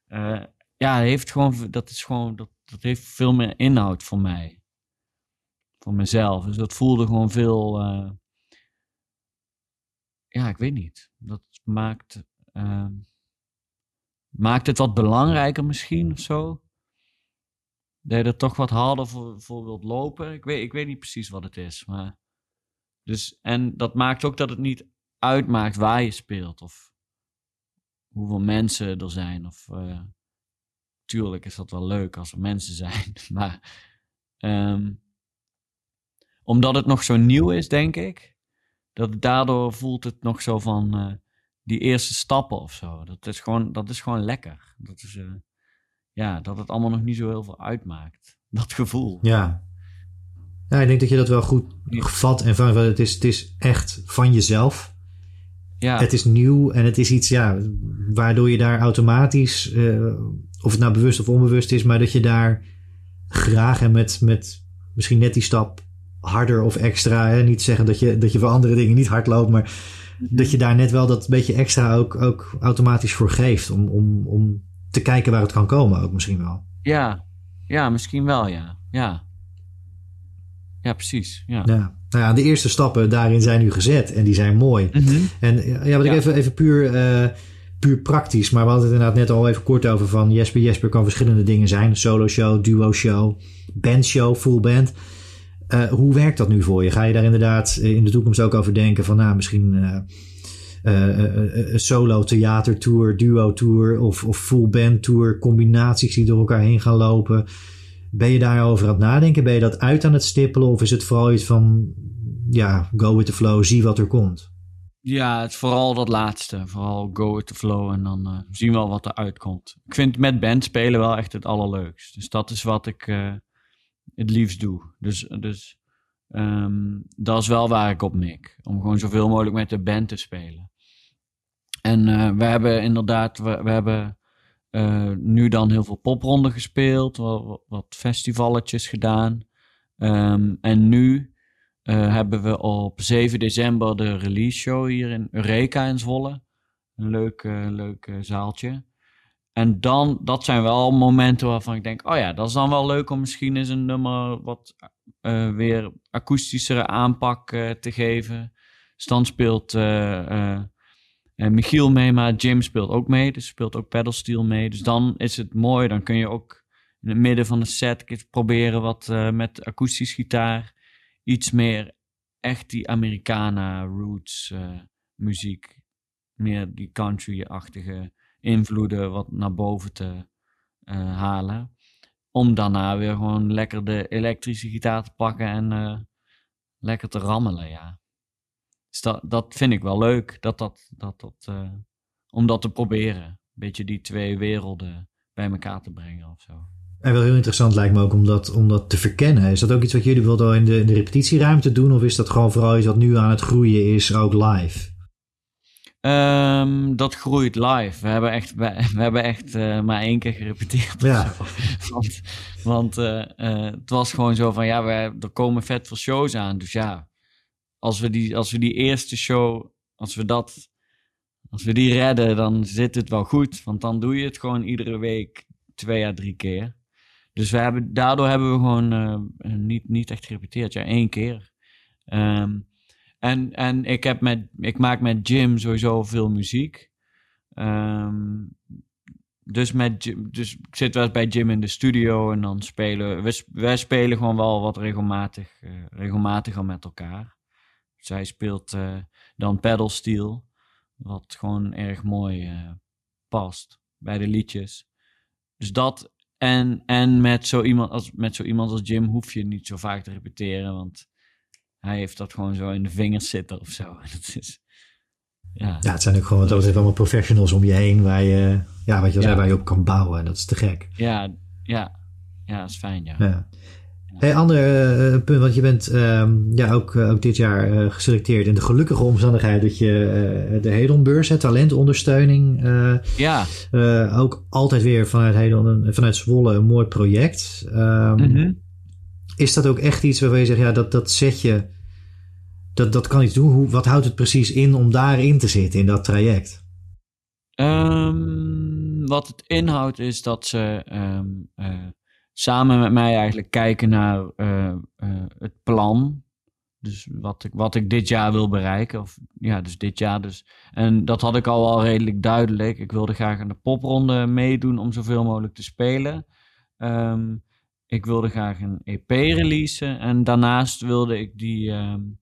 uh, ja, heeft gewoon, dat is gewoon, dat, dat heeft veel meer inhoud voor mij. Voor mezelf. Dus dat voelde gewoon veel. Uh, ja, ik weet niet. Dat maakt. Um, Maakt het wat belangrijker misschien of zo? Dat je er toch wat harder voor, wilt lopen? Ik weet, ik weet niet precies wat het is. Maar... Dus, en dat maakt ook dat het niet uitmaakt waar je speelt. Of hoeveel mensen er zijn. Of, uh... tuurlijk is dat wel leuk als er mensen zijn. maar um... omdat het nog zo nieuw is, denk ik. Dat daardoor voelt het nog zo van... Uh die eerste stappen of zo. Dat is gewoon, dat is gewoon lekker. Dat is, uh, ja, dat het allemaal nog niet zo heel veel uitmaakt. Dat gevoel. Ja. Ja, ik denk dat je dat wel goed gevat en van, het is, het is echt van jezelf. Ja. Het is nieuw en het is iets, ja, waardoor je daar automatisch, uh, of het nou bewust of onbewust is, maar dat je daar graag en met, met misschien net die stap harder of extra, hè, niet zeggen dat je, dat je voor andere dingen niet hard loopt, maar dat je daar net wel dat beetje extra ook, ook automatisch voor geeft. Om, om, om te kijken waar het kan komen ook misschien wel. Ja, ja misschien wel ja. Ja, ja precies. Ja. ja. Nou ja, de eerste stappen daarin zijn nu gezet en die zijn mooi. Mhm. En ja, wat ik even, even puur, uh, puur praktisch, maar we hadden het inderdaad net al even kort over van Jesper Jesper kan verschillende dingen zijn. Solo show, duo show, band show, full band. Uh, hoe werkt dat nu voor je? Ga je daar inderdaad in de toekomst ook over denken van nou, misschien uh, solo theatertour, duo tour of, of full band tour, combinaties die door elkaar heen gaan lopen? Ben je daarover aan het nadenken? Ben je dat uit aan het stippelen? Of is het vooral iets van ja, go with the flow, zie wat er komt? Ja, het vooral dat laatste. Vooral go with the flow en dan zien we wel wat er uitkomt. Ik vind met band spelen wel echt het allerleukst. Dus dat is wat ik het liefst doe. Dus, dus um, dat is wel waar ik op mik. Om gewoon zoveel mogelijk met de band te spelen. En uh, we hebben inderdaad, we, hebben uh, nu dan heel veel popronden gespeeld, wat, wat festivalletjes gedaan. Um, en nu uh, hebben we op 7 december de release show hier in Eureka in Zwolle. Een leuk, leuk zaaltje. En dan, dat zijn wel momenten waarvan ik denk, oh ja, dat is dan wel leuk om misschien eens een nummer wat weer akoestischere aanpak te geven. Stan speelt Michiel mee, maar Jim speelt ook mee. Dus speelt ook pedalsteel mee. Dus dan is het mooi. Dan kun je ook in het midden van de set proberen wat met akoestisch gitaar. Iets meer echt die Americana roots muziek meer die country-achtige invloeden wat naar boven te eh, halen. Om daarna weer gewoon lekker de elektrische gitaar te pakken en eh, lekker te rammelen, ja. Dus dat, dat vind ik wel leuk, dat dat, dat, dat, uh, om dat te proberen. Een beetje die twee werelden bij elkaar te brengen of zo. En wel heel interessant lijkt me ook om dat, om dat te verkennen. Is dat ook iets wat jullie wilden in de, in de repetitieruimte doen? Of is dat gewoon vooral iets wat nu aan het groeien is, ook live? Um, dat groeit live. We hebben echt, we, hebben echt uh, maar één keer gerepeteerd. Ja. want want uh, uh, het was gewoon zo van, ja, we, er komen vet veel shows aan. Dus ja, als we die, als we die eerste show, als we dat, als we die redden, dan zit het wel goed. Want dan doe je het gewoon iedere week twee à drie keer. Dus we hebben, daardoor hebben we gewoon uh, niet, niet echt gerepeteerd. Ja, één keer. Um, en, en ik, heb met, ik maak met Jim sowieso veel muziek. Um, dus, met, dus ik zit wel eens bij Jim in de studio en dan spelen we. Wij spelen gewoon wel wat regelmatig, uh, regelmatiger met elkaar. Zij speelt uh, dan pedal steel, wat gewoon erg mooi uh, past bij de liedjes. Dus dat en, en met, zo iemand als, met zo iemand als Jim hoef je niet zo vaak te repeteren, want hij heeft dat gewoon zo in de vingers zitten of zo. Dat is, ja. ja, het zijn ook gewoon wat allemaal professionals om je heen waar je, ja, wat je zei, waar je op kan bouwen. En dat is te gek. Ja, ja, ja, dat is fijn, ja. ja. Hey, ander uh, punt, want je bent uh, ja, ook, uh, ook dit jaar uh, geselecteerd in de gelukkige omstandigheid dat je de Hedonbeurs, talentondersteuning, ja. ook altijd weer vanuit Hedon, vanuit Zwolle een mooi project. Um, mm -hmm. Is dat ook echt iets waarvan je zegt, ja, dat, dat zet je, dat, dat kan iets doen. Hoe, wat houdt het precies in om daarin te zitten, in dat traject? Um, wat het inhoudt is dat ze samen met mij eigenlijk kijken naar uh, uh, het plan. Dus wat ik, wat ik dit jaar wil bereiken. Of ja, dus dit jaar dus. En dat had ik al wel redelijk duidelijk. Ik wilde graag aan de popronde meedoen om zoveel mogelijk te spelen. Um, ik wilde graag een EP releasen. En daarnaast wilde ik die, um,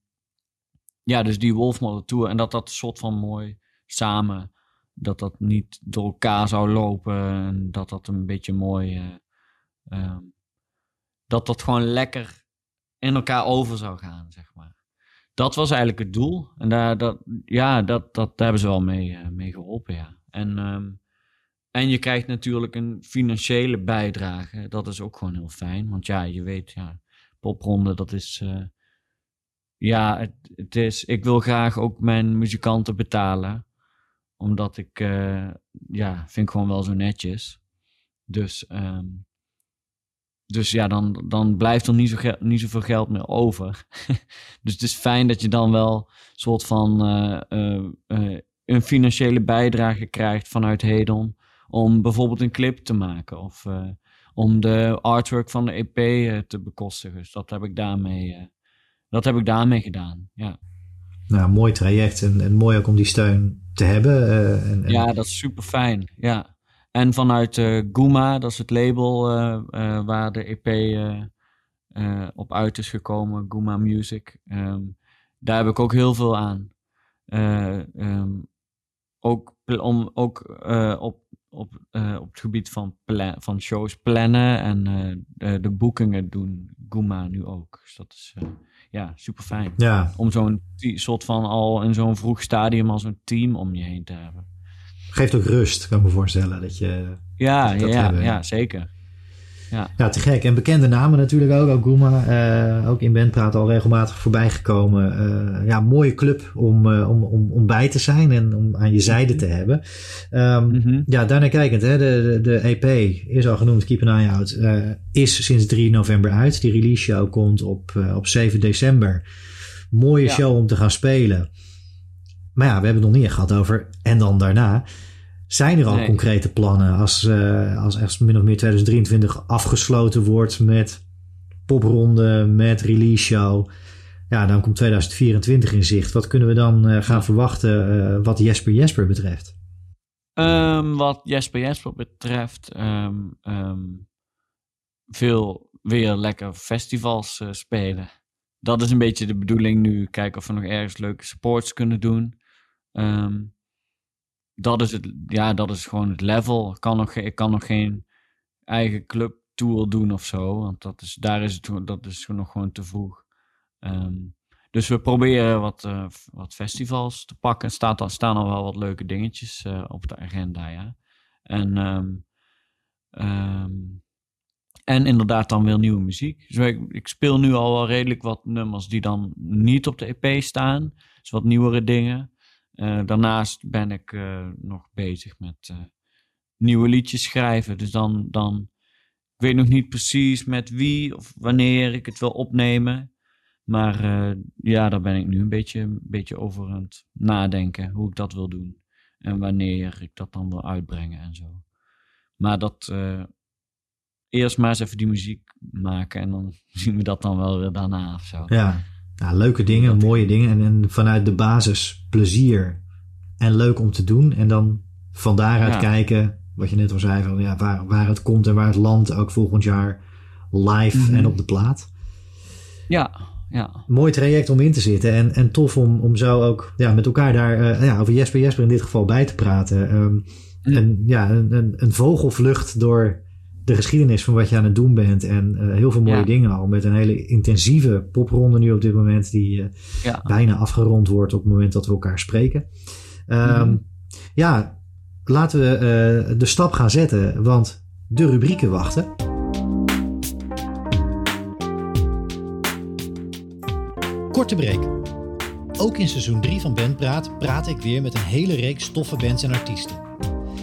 ja, dus die Wolfmodel Tour. En dat dat soort van mooi samen, dat dat niet door elkaar zou lopen. En dat dat een beetje mooi, uh, um, dat dat gewoon lekker in elkaar over zou gaan, zeg maar. Dat was eigenlijk het doel. En daar, dat, ja, dat, dat, hebben ze wel mee, uh, mee geholpen, ja. En um, en je krijgt natuurlijk een financiële bijdrage. Dat is ook gewoon heel fijn. Want ja, je weet, ja, popronde, dat is. Uh, ja, het, het, is. Ik wil graag ook mijn muzikanten betalen. Omdat ik. Uh, ja, vind ik gewoon wel zo netjes. Dus. Um, dus ja, dan, dan blijft er niet, zo niet zoveel geld meer over. dus het is fijn dat je dan wel een soort van uh, een financiële bijdrage krijgt vanuit Hedon om bijvoorbeeld een clip te maken of uh, om de artwork van de EP eh, te bekostigen. Dus dat heb ik daarmee, dat heb ik daarmee gedaan. Ja. Nou, mooi traject en, en mooi ook om die steun te hebben. En, en... Ja, dat is super fijn. Ja. En vanuit Guma, dat is het label waar de EP op uit is gekomen, Guma Music. Um, daar heb ik ook heel veel aan. Um, ook om ook op op, uh, op het gebied van, van shows plannen en uh, de, de, boekingen doen Guma nu ook. Dus dat is uh, ja, super fijn. Ja. Om zo'n soort van al in zo'n vroeg stadium al zo'n team om je heen te hebben. Geeft ook rust, kan ik me voorstellen. Dat je, ja, dat ja, ja, zeker. Ja. ja, te gek. En bekende namen natuurlijk ook. Ook Guma, uh, ook in Bandpraat al regelmatig voorbij gekomen. Uh, ja, mooie club om, uh, om, om, om bij te zijn en om aan je zijde te hebben. Um, mm -hmm. Ja, daarnaar kijkend, hè, de, de, de EP is al genoemd, Keep an Eye Out, is sinds 3 november uit. Die release show komt op, op 7 december. Mooie ja. show om te gaan spelen. Maar ja, we hebben het nog niet gehad over en dan daarna. Zijn er al concrete plannen als, uh, als echt min of meer 2023 afgesloten wordt met popronde, met release show? Ja, dan komt 2024 in zicht. Wat kunnen we dan uh, gaan verwachten uh, wat Jesper Jesper betreft? Um, wat Jesper Jesper betreft, um, um, veel weer lekker festivals spelen. Dat is een beetje de bedoeling nu. Kijken of we nog ergens leuke sports kunnen doen. Um, dat is het, ja, dat is gewoon het level. Ik kan nog, ik kan nog geen eigen club tour doen of zo, want dat is, daar is het, dat is nog gewoon te vroeg. Ehm, dus we proberen wat, uh, wat festivals te pakken. Er staat, staan al wel wat leuke dingetjes uh, op de agenda, ja. En, um, en inderdaad dan weer nieuwe muziek. Dus ik, ik, speel nu al wel redelijk wat nummers die dan niet op de EP staan. Dus wat nieuwere dingen. Uh, daarnaast ben ik nog bezig met nieuwe liedjes schrijven. Dus dan, dan, ik weet nog niet precies met wie of wanneer ik het wil opnemen. Maar ja, daar ben ik nu een beetje, een beetje over aan het nadenken hoe ik dat wil doen. En wanneer ik dat dan wil uitbrengen en zo. Maar dat eerst maar eens even die muziek maken en dan zien we dat dan wel weer daarna of zo. Ja, ja leuke dingen, mooie dingen. En, en vanuit de basis plezier en leuk om te doen. En dan van daaruit ja. kijken, wat je net al zei, van, ja, waar, waar het komt en waar het landt ook volgend jaar live mm -hmm. en op de plaat. Ja, ja. Mooi traject om in te zitten. En, en tof om, om zo ook ja, met elkaar daar uh, ja, over Jesper Jesper in dit geval bij te praten. Um, mm. En ja, een, een, een, vogelvlucht door de geschiedenis van wat je aan het doen bent. En uh, heel veel mooie ja. dingen al. Met een hele intensieve popronde nu op dit moment. Die uh, ja. bijna afgerond wordt op het moment dat we elkaar spreken. Um, mm. Ja, laten we de stap gaan zetten. Want de rubrieken wachten. Korte break. Ook in seizoen 3 van Bandpraat praat ik weer met een hele reeks toffe bands en artiesten.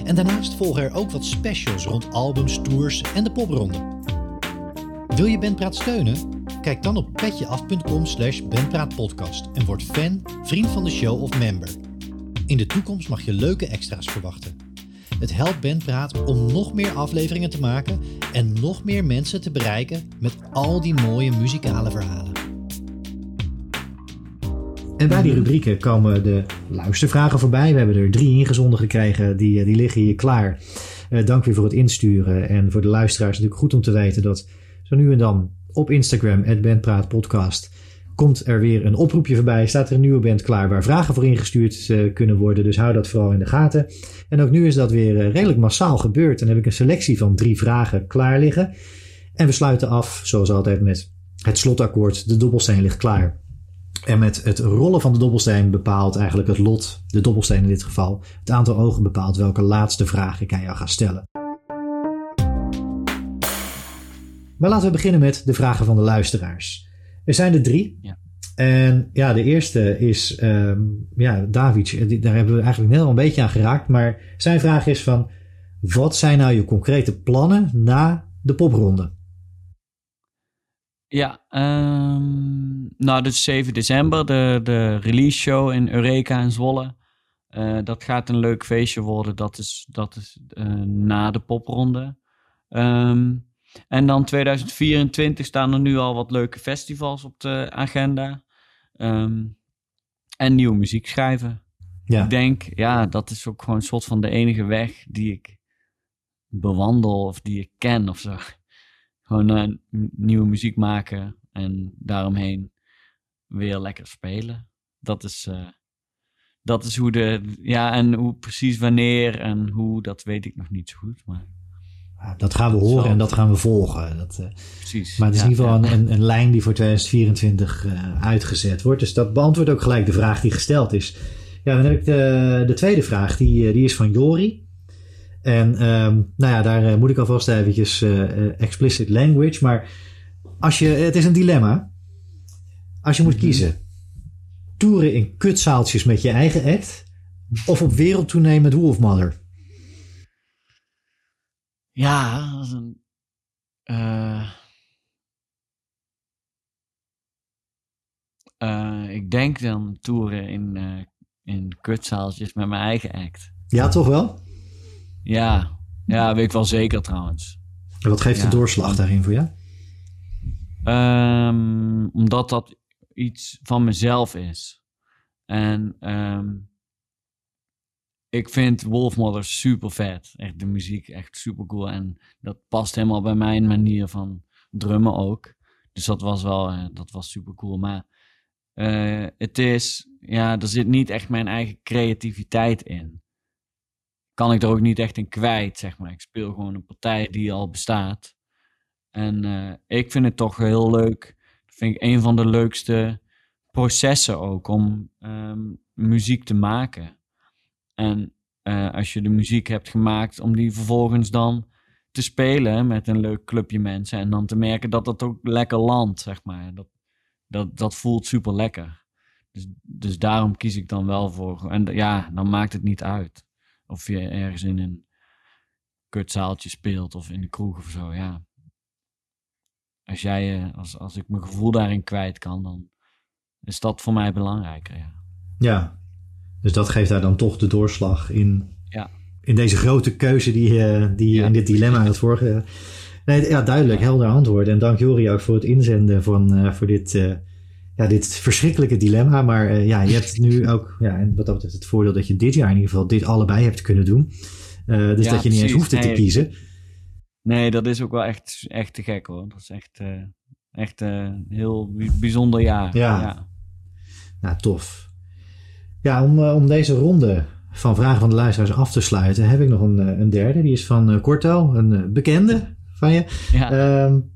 En daarnaast volgen er ook wat specials rond albums, tours en de popronde. Wil je Bandpraat steunen? Kijk dan op petjeaf.com slash bandpraatpodcast en word fan, vriend van de show of member. In de toekomst mag je leuke extra's verwachten. Het helpt Bandpraat om nog meer afleveringen te maken en nog meer mensen te bereiken met al die mooie muzikale verhalen. En bij die rubrieken komen de luistervragen voorbij. We hebben er drie ingezonden gekregen, die, die liggen hier klaar. Uh, dank weer voor het insturen. En voor de luisteraars natuurlijk goed om te weten dat zo nu en dan op Instagram, @bandpraatpodcast, komt er weer een oproepje voorbij. Staat er een nieuwe band klaar waar vragen voor ingestuurd uh, kunnen worden. Dus hou dat vooral in de gaten. En ook nu is dat weer redelijk massaal gebeurd. Dan heb ik een selectie van drie vragen klaar liggen. En we sluiten af, zoals altijd, met het slotakkoord. De dobbelsteen ligt klaar. En met het rollen van de dobbelsteen bepaalt eigenlijk het lot, de dobbelsteen in dit geval, het aantal ogen bepaalt welke laatste vraag ik aan jou ga stellen. Maar laten we beginnen met de vragen van de luisteraars. Er zijn er drie. Ja. En ja, de eerste is um, ja, David, daar hebben we eigenlijk net al een beetje aan geraakt. Maar zijn vraag is van, wat zijn nou je concrete plannen na de popronde? Ja, um, nou, dus 7 december, de, de release show in Eureka in Zwolle. Uh, dat gaat een leuk feestje worden. Dat is, dat is uh, na de popronde. Um, en dan 2024 staan er nu al wat leuke festivals op de agenda. Um, en nieuwe muziek schrijven. Ja. Ik denk, ja, dat is ook gewoon een soort van de enige weg die ik bewandel of die ik ken of zo. Gewoon uh, nieuwe muziek maken en daaromheen weer lekker spelen. Dat is, uh, dat is hoe de, ja, en hoe precies wanneer en hoe, dat weet ik nog niet zo goed. Maar dat gaan we horen Zo. en dat gaan we volgen. Dat, uh, Precies. Maar het is ja, in ieder geval ja. een, een, lijn die voor 2024 uh, uitgezet wordt. Dus dat beantwoordt ook gelijk de vraag die gesteld is. Ja, dan heb ik de, de tweede vraag. Die, die is van Jori. En um, nou ja, daar uh, moet ik alvast eventjes uh, explicit language. Maar als je, het is een dilemma. Als je moet -hmm. kiezen. Toeren in kutzaaltjes met je eigen act. Of op wereldtournee met Wolfmother. Ja, dat is een... Uh, ik denk dan toeren in, in kutzaaltjes met mijn eigen act. Ja, toch wel? Ja, ja, weet ik wel zeker trouwens. En wat geeft ja. de doorslag daarin voor jou? Um, omdat dat iets van mezelf is. En um, ik vind Wolfmother super vet. Echt de muziek echt super cool. En dat past helemaal bij mijn manier van drummen ook. Dus dat was wel, uh, dat was super cool. Maar uh, het is, ja, er zit niet echt mijn eigen creativiteit in. Kan ik er ook niet echt in kwijt, zeg maar. Ik speel gewoon een partij die al bestaat. En ik vind het toch heel leuk. Dat vind ik een van de leukste processen ook om ehm, muziek te maken. En als je de muziek hebt gemaakt, om die vervolgens dan te spelen met een leuk clubje mensen. En dan te merken dat dat ook lekker landt, zeg maar. Dat, dat, dat voelt super lekker. Dus, dus daarom kies ik dan wel voor. En ja, dan maakt het niet uit. Of je ergens in een kutzaaltje speelt of in de kroeg of zo, ja. Als jij, eh, als, als ik mijn gevoel daarin kwijt kan, dan is dat voor mij belangrijker, ja. Ja, dus dat geeft daar dan toch de doorslag in, ja. in deze grote keuze die, uh, die in dit dilemma het vorige. Nee, ja, duidelijk, helder antwoord. En dank Jori ook voor het inzenden van, uh, voor dit, uh, ja, dit verschrikkelijke dilemma. Maar ja, je hebt nu ook, ja, en wat dat betreft het voordeel dat je dit jaar in ieder geval dit allebei hebt kunnen doen. dus ja, dat je niet eens hoeft nee. te kiezen. Nee, dat is ook wel echt, echt te gek hoor. Dat is echt, echt een heel bijzonder jaar. Ja. ja. Nou, tof. Ja, om, om deze ronde van vragen van de luisteraars af te sluiten, heb ik nog een, een derde. Die is van Corto, een bekende van je. Ja. Um,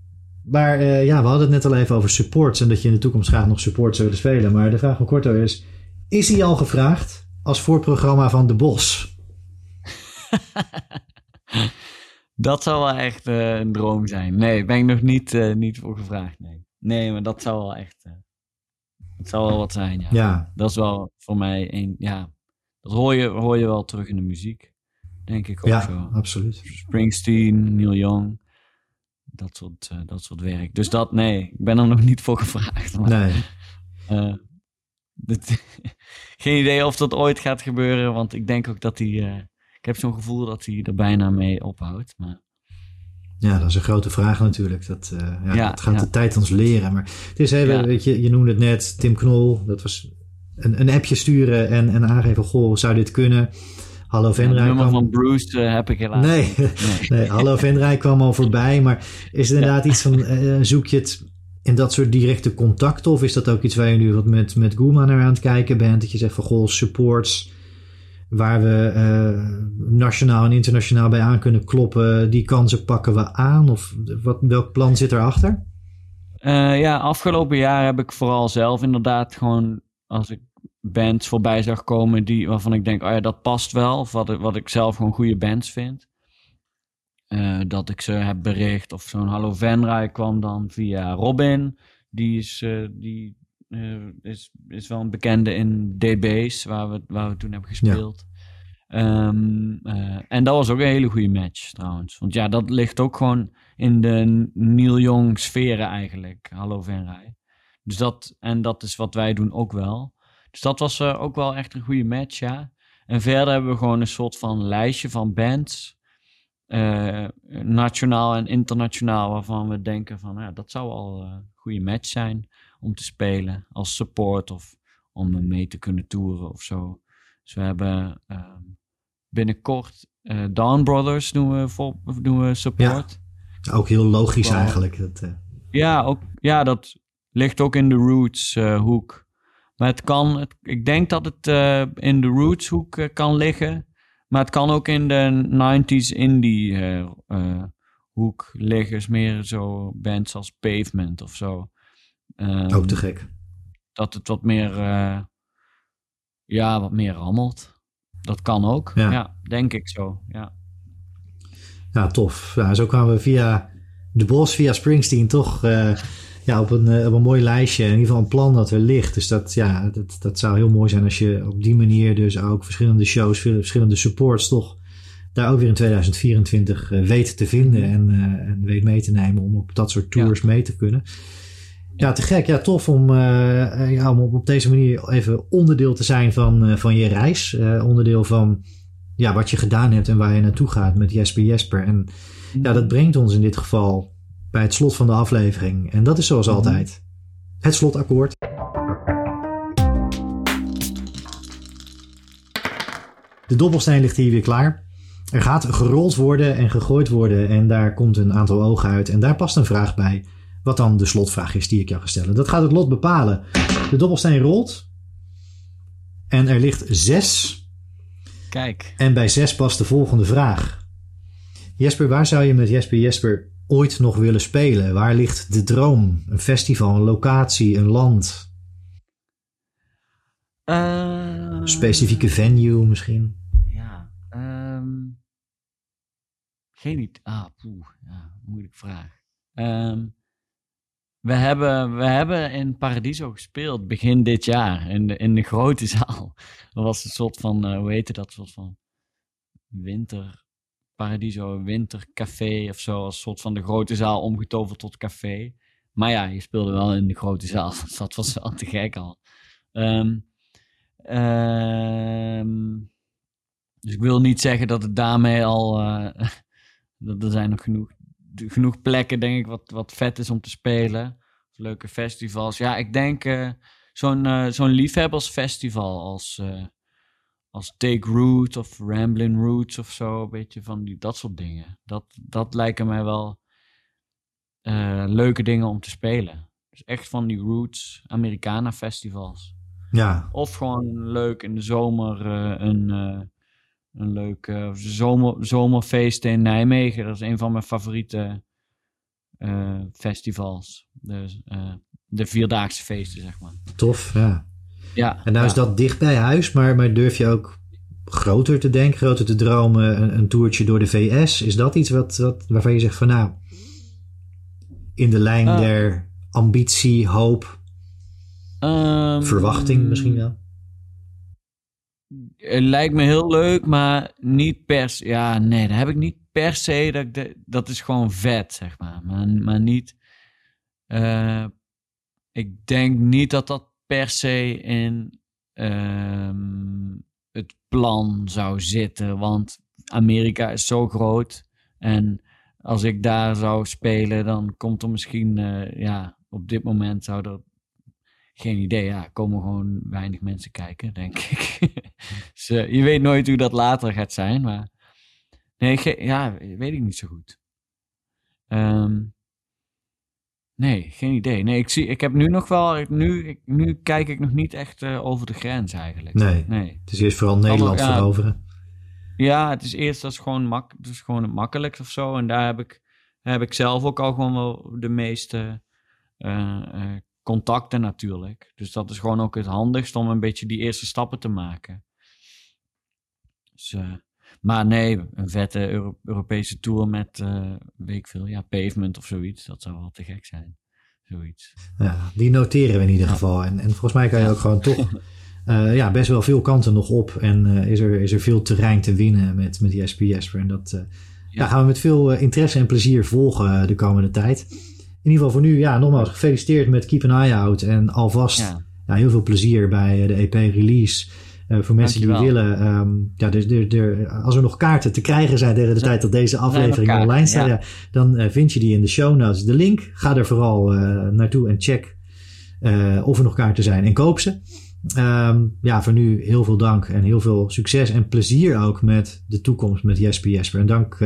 maar uh, ja, we hadden het net al even over supports en dat je in de toekomst graag nog support zou willen spelen. Maar de vraag van Corto is: is hij al gevraagd als voorprogramma van De Bos? dat zou wel echt uh, een droom zijn. Nee, ben ik nog niet, uh, niet voor gevraagd. Nee. nee, maar dat zou wel echt. het zou wel wat zijn. Ja. ja. Dat is wel voor mij een. Ja, dat hoor je, hoor je wel terug in de muziek denk ik ook ja, zo. absoluut. Springsteen, Neil Young, dat soort, uh, dat soort werk. Dus dat, nee, ik ben er nog niet voor gevraagd. Maar, nee. Uh, dit, geen idee of dat ooit gaat gebeuren, want ik denk ook dat hij, uh, ik heb zo'n gevoel dat hij er bijna mee ophoudt. Maar... Ja, dat is een grote vraag natuurlijk. Dat, ja, ja, dat gaat ja. de tijd ons leren. Maar het is even, weet je, je noemde het net, Tim Knol, dat was een, een appje sturen en, en aangeven, goh, zou dit kunnen? Hallo Venray. Ja, kwam... van Bruce uh, heb ik helaas nee, nee. nee. Hallo Venray kwam al voorbij. Maar is het inderdaad iets van, uh, zoek je het in dat soort directe contacten? Of is dat ook iets waar je nu wat met, met Goema naar aan het kijken bent? Dat je zegt van, goh, supports waar we uh, nationaal en internationaal bij aan kunnen kloppen. Die kansen pakken we aan? Of wat, welk plan zit erachter? Uh, ja, afgelopen jaar heb ik vooral zelf inderdaad gewoon, als ik bands voorbij zag komen die, waarvan ik denk, oh ja, dat past wel. Of wat ik, wat ik zelf gewoon goede bands vind. Uh, dat ik ze heb bericht. Of zo'n Hallo Venray kwam dan via Robin. Die is, uh, die, uh, is, is wel een bekende in DB's, waar we, waar we toen hebben gespeeld. Ja. Um, en dat was ook een hele goede match trouwens. Want ja, dat ligt ook gewoon in de Neil Young sferen eigenlijk. Hallo Venray. Dus dat, en dat is wat wij doen ook wel. Dus dat was uh, ook wel echt een goede match, ja. En verder hebben we gewoon een soort van lijstje van bands. Uh, nationaal en internationaal, waarvan we denken van ja, dat zou al een goede match zijn om te spelen als support of om mee te kunnen toeren of zo. Dus we hebben uh, binnenkort uh, Dawn Brothers doen we, voor, doen we support. Ja, ook heel logisch eigenlijk. Dat, ja, ook, ja, dat ligt ook in de roots hoek. Maar het kan, het, ik denk dat het uh, in de rootshoek uh, kan liggen. Maar het kan ook in de 90s indie uh, hoek liggen. Is meer zo bands als Pavement of zo. Um, ook te gek. Dat het wat meer, ja, wat meer rammelt. Dat kan ook. Ja, ja denk ik zo. Ja, ja tof. Ja, zo kwamen we via de Bos, via Springsteen toch ja, op, een, op een mooi lijstje. In ieder geval een plan dat er ligt. Dus dat, ja, dat, dat zou heel mooi zijn als je op die manier dus ook verschillende shows, verschillende supports toch daar ook weer in 2024 uh, weet te vinden en, uh, en weet mee te nemen om op dat soort tours ja. mee te kunnen. Ja, te gek. Ja, tof om, uh, ja, om op deze manier even onderdeel te zijn van, van je reis. onderdeel van ja, wat je gedaan hebt en waar je naartoe gaat met Jesper Jesper. En ja, dat brengt ons in dit geval bij het slot van de aflevering. En dat is zoals altijd het slotakkoord. De dobbelsteen ligt hier weer klaar. Er gaat gerold worden en gegooid worden en daar komt een aantal ogen uit. En daar past een vraag bij, wat dan de slotvraag is die ik jou ga stellen. Dat gaat het lot bepalen. De dobbelsteen rolt en er ligt zes Kijk. En bij zes past de volgende vraag. Jesper, waar zou je met Jesper Jesper ooit nog willen spelen? Waar ligt de droom? Een festival, een locatie, een land? Uh, Specifieke venue misschien? Ja. Um, geen idee. Ah, poeh. Ja, moeilijke vraag. Um, we hebben, we hebben in Paradiso gespeeld begin dit jaar in de, in de grote zaal. Dat was een soort van, uh, hoe heette dat, soort van winter, Paradiso wintercafé of zo. Als soort van de grote zaal omgetoverd tot café. Maar ja, je speelde wel in de grote zaal. Dat was wel te gek al. Um, um, dus ik wil niet zeggen dat het daarmee al... Uh, er zijn nog genoeg genoeg plekken, denk ik, wat, wat vet is om te spelen. Leuke festivals. Ja, ik denk uh, zo'n uh, zo'n liefhebbersfestival als, als Take Root of Ramblin' Roots of zo. Een beetje van die, dat soort dingen. Dat, dat lijken mij wel leuke dingen om te spelen. Dus echt van die Roots Americana festivals. Ja. Of gewoon leuk in de zomer een een leuk uh, zomer, zomerfeest in Nijmegen. Dat is een van mijn favoriete uh, festivals. De, uh, de vierdaagse feesten, zeg maar. Tof, ja. Ja en nou ja. is dat dicht bij huis, maar, maar durf je ook groter te denken, groter te dromen, een, een toertje door de VS? Is dat iets wat, wat, waarvan je zegt van nou, in de lijn der ambitie, hoop, um, verwachting misschien wel? Het lijkt me heel leuk, maar niet per se. Ja, nee, dat heb ik niet per se. Dat, de, dat is gewoon vet, zeg maar. Maar, maar niet. Uh, ik denk niet dat dat per se in uh, het plan zou zitten. Want Amerika is zo groot. En als ik daar zou spelen, dan komt er misschien. Uh, ja, op dit moment zou er geen idee. Ja, komen gewoon weinig mensen kijken, denk ik. dus, uh, je weet nooit hoe dat later gaat zijn, maar... Nee, ja, weet ik niet zo goed. Um, nee, geen idee. Nee, ik, zie, ik heb nu nog wel... Nu, ik, nu kijk ik nog niet echt uh, over de grens eigenlijk. Nee, nee. het is eerst vooral Nederland ja, veroveren. Ja, het is eerst dat is gewoon, mak het is gewoon het makkelijkst of zo. En daar heb ik, heb ik zelf ook al gewoon wel de meeste... Uh, contacten natuurlijk. Dus dat is gewoon ook het handigst om een beetje die eerste stappen te maken. Dus, maar nee, een vette Euro Europese tour met, uh, weet ik veel, ja, pavement of zoiets. Dat zou wel te gek zijn. Zoiets. Ja, die noteren we in ieder ja. geval. En, en volgens mij kan je ja. ook gewoon toch uh, ja, best wel veel kanten nog op. En is, er, is er veel terrein te winnen met, met die SP Jesper. En dat ja. Gaan we met veel interesse en plezier volgen de komende tijd in ieder geval voor nu, ja, nogmaals gefeliciteerd met Keep an Eye Out. En alvast ja. Ja, heel veel plezier bij de EP-release. Uh, voor mensen Dankjewel. die willen, um, ja, dus, als er nog kaarten te krijgen zijn tegen de tijd dat deze aflevering online staat, ja. ja dan uh, vind je die in de show notes. De link, ga er vooral uh, naartoe en check of er nog kaarten zijn en koop ze. Um, ja, voor nu heel veel dank en heel veel succes en plezier ook met de toekomst met Jesper Jesper. En dank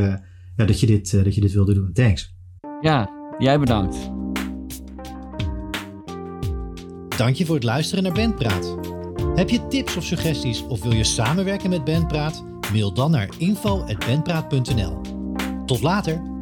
ja, dat, je dit, dat je dit wilde doen. Thanks. Ja, Jij bedankt. Dank je voor het luisteren naar Bandpraat. Heb je tips of suggesties of wil je samenwerken met Bandpraat? Mail dan naar info.bandpraat.nl. Tot later!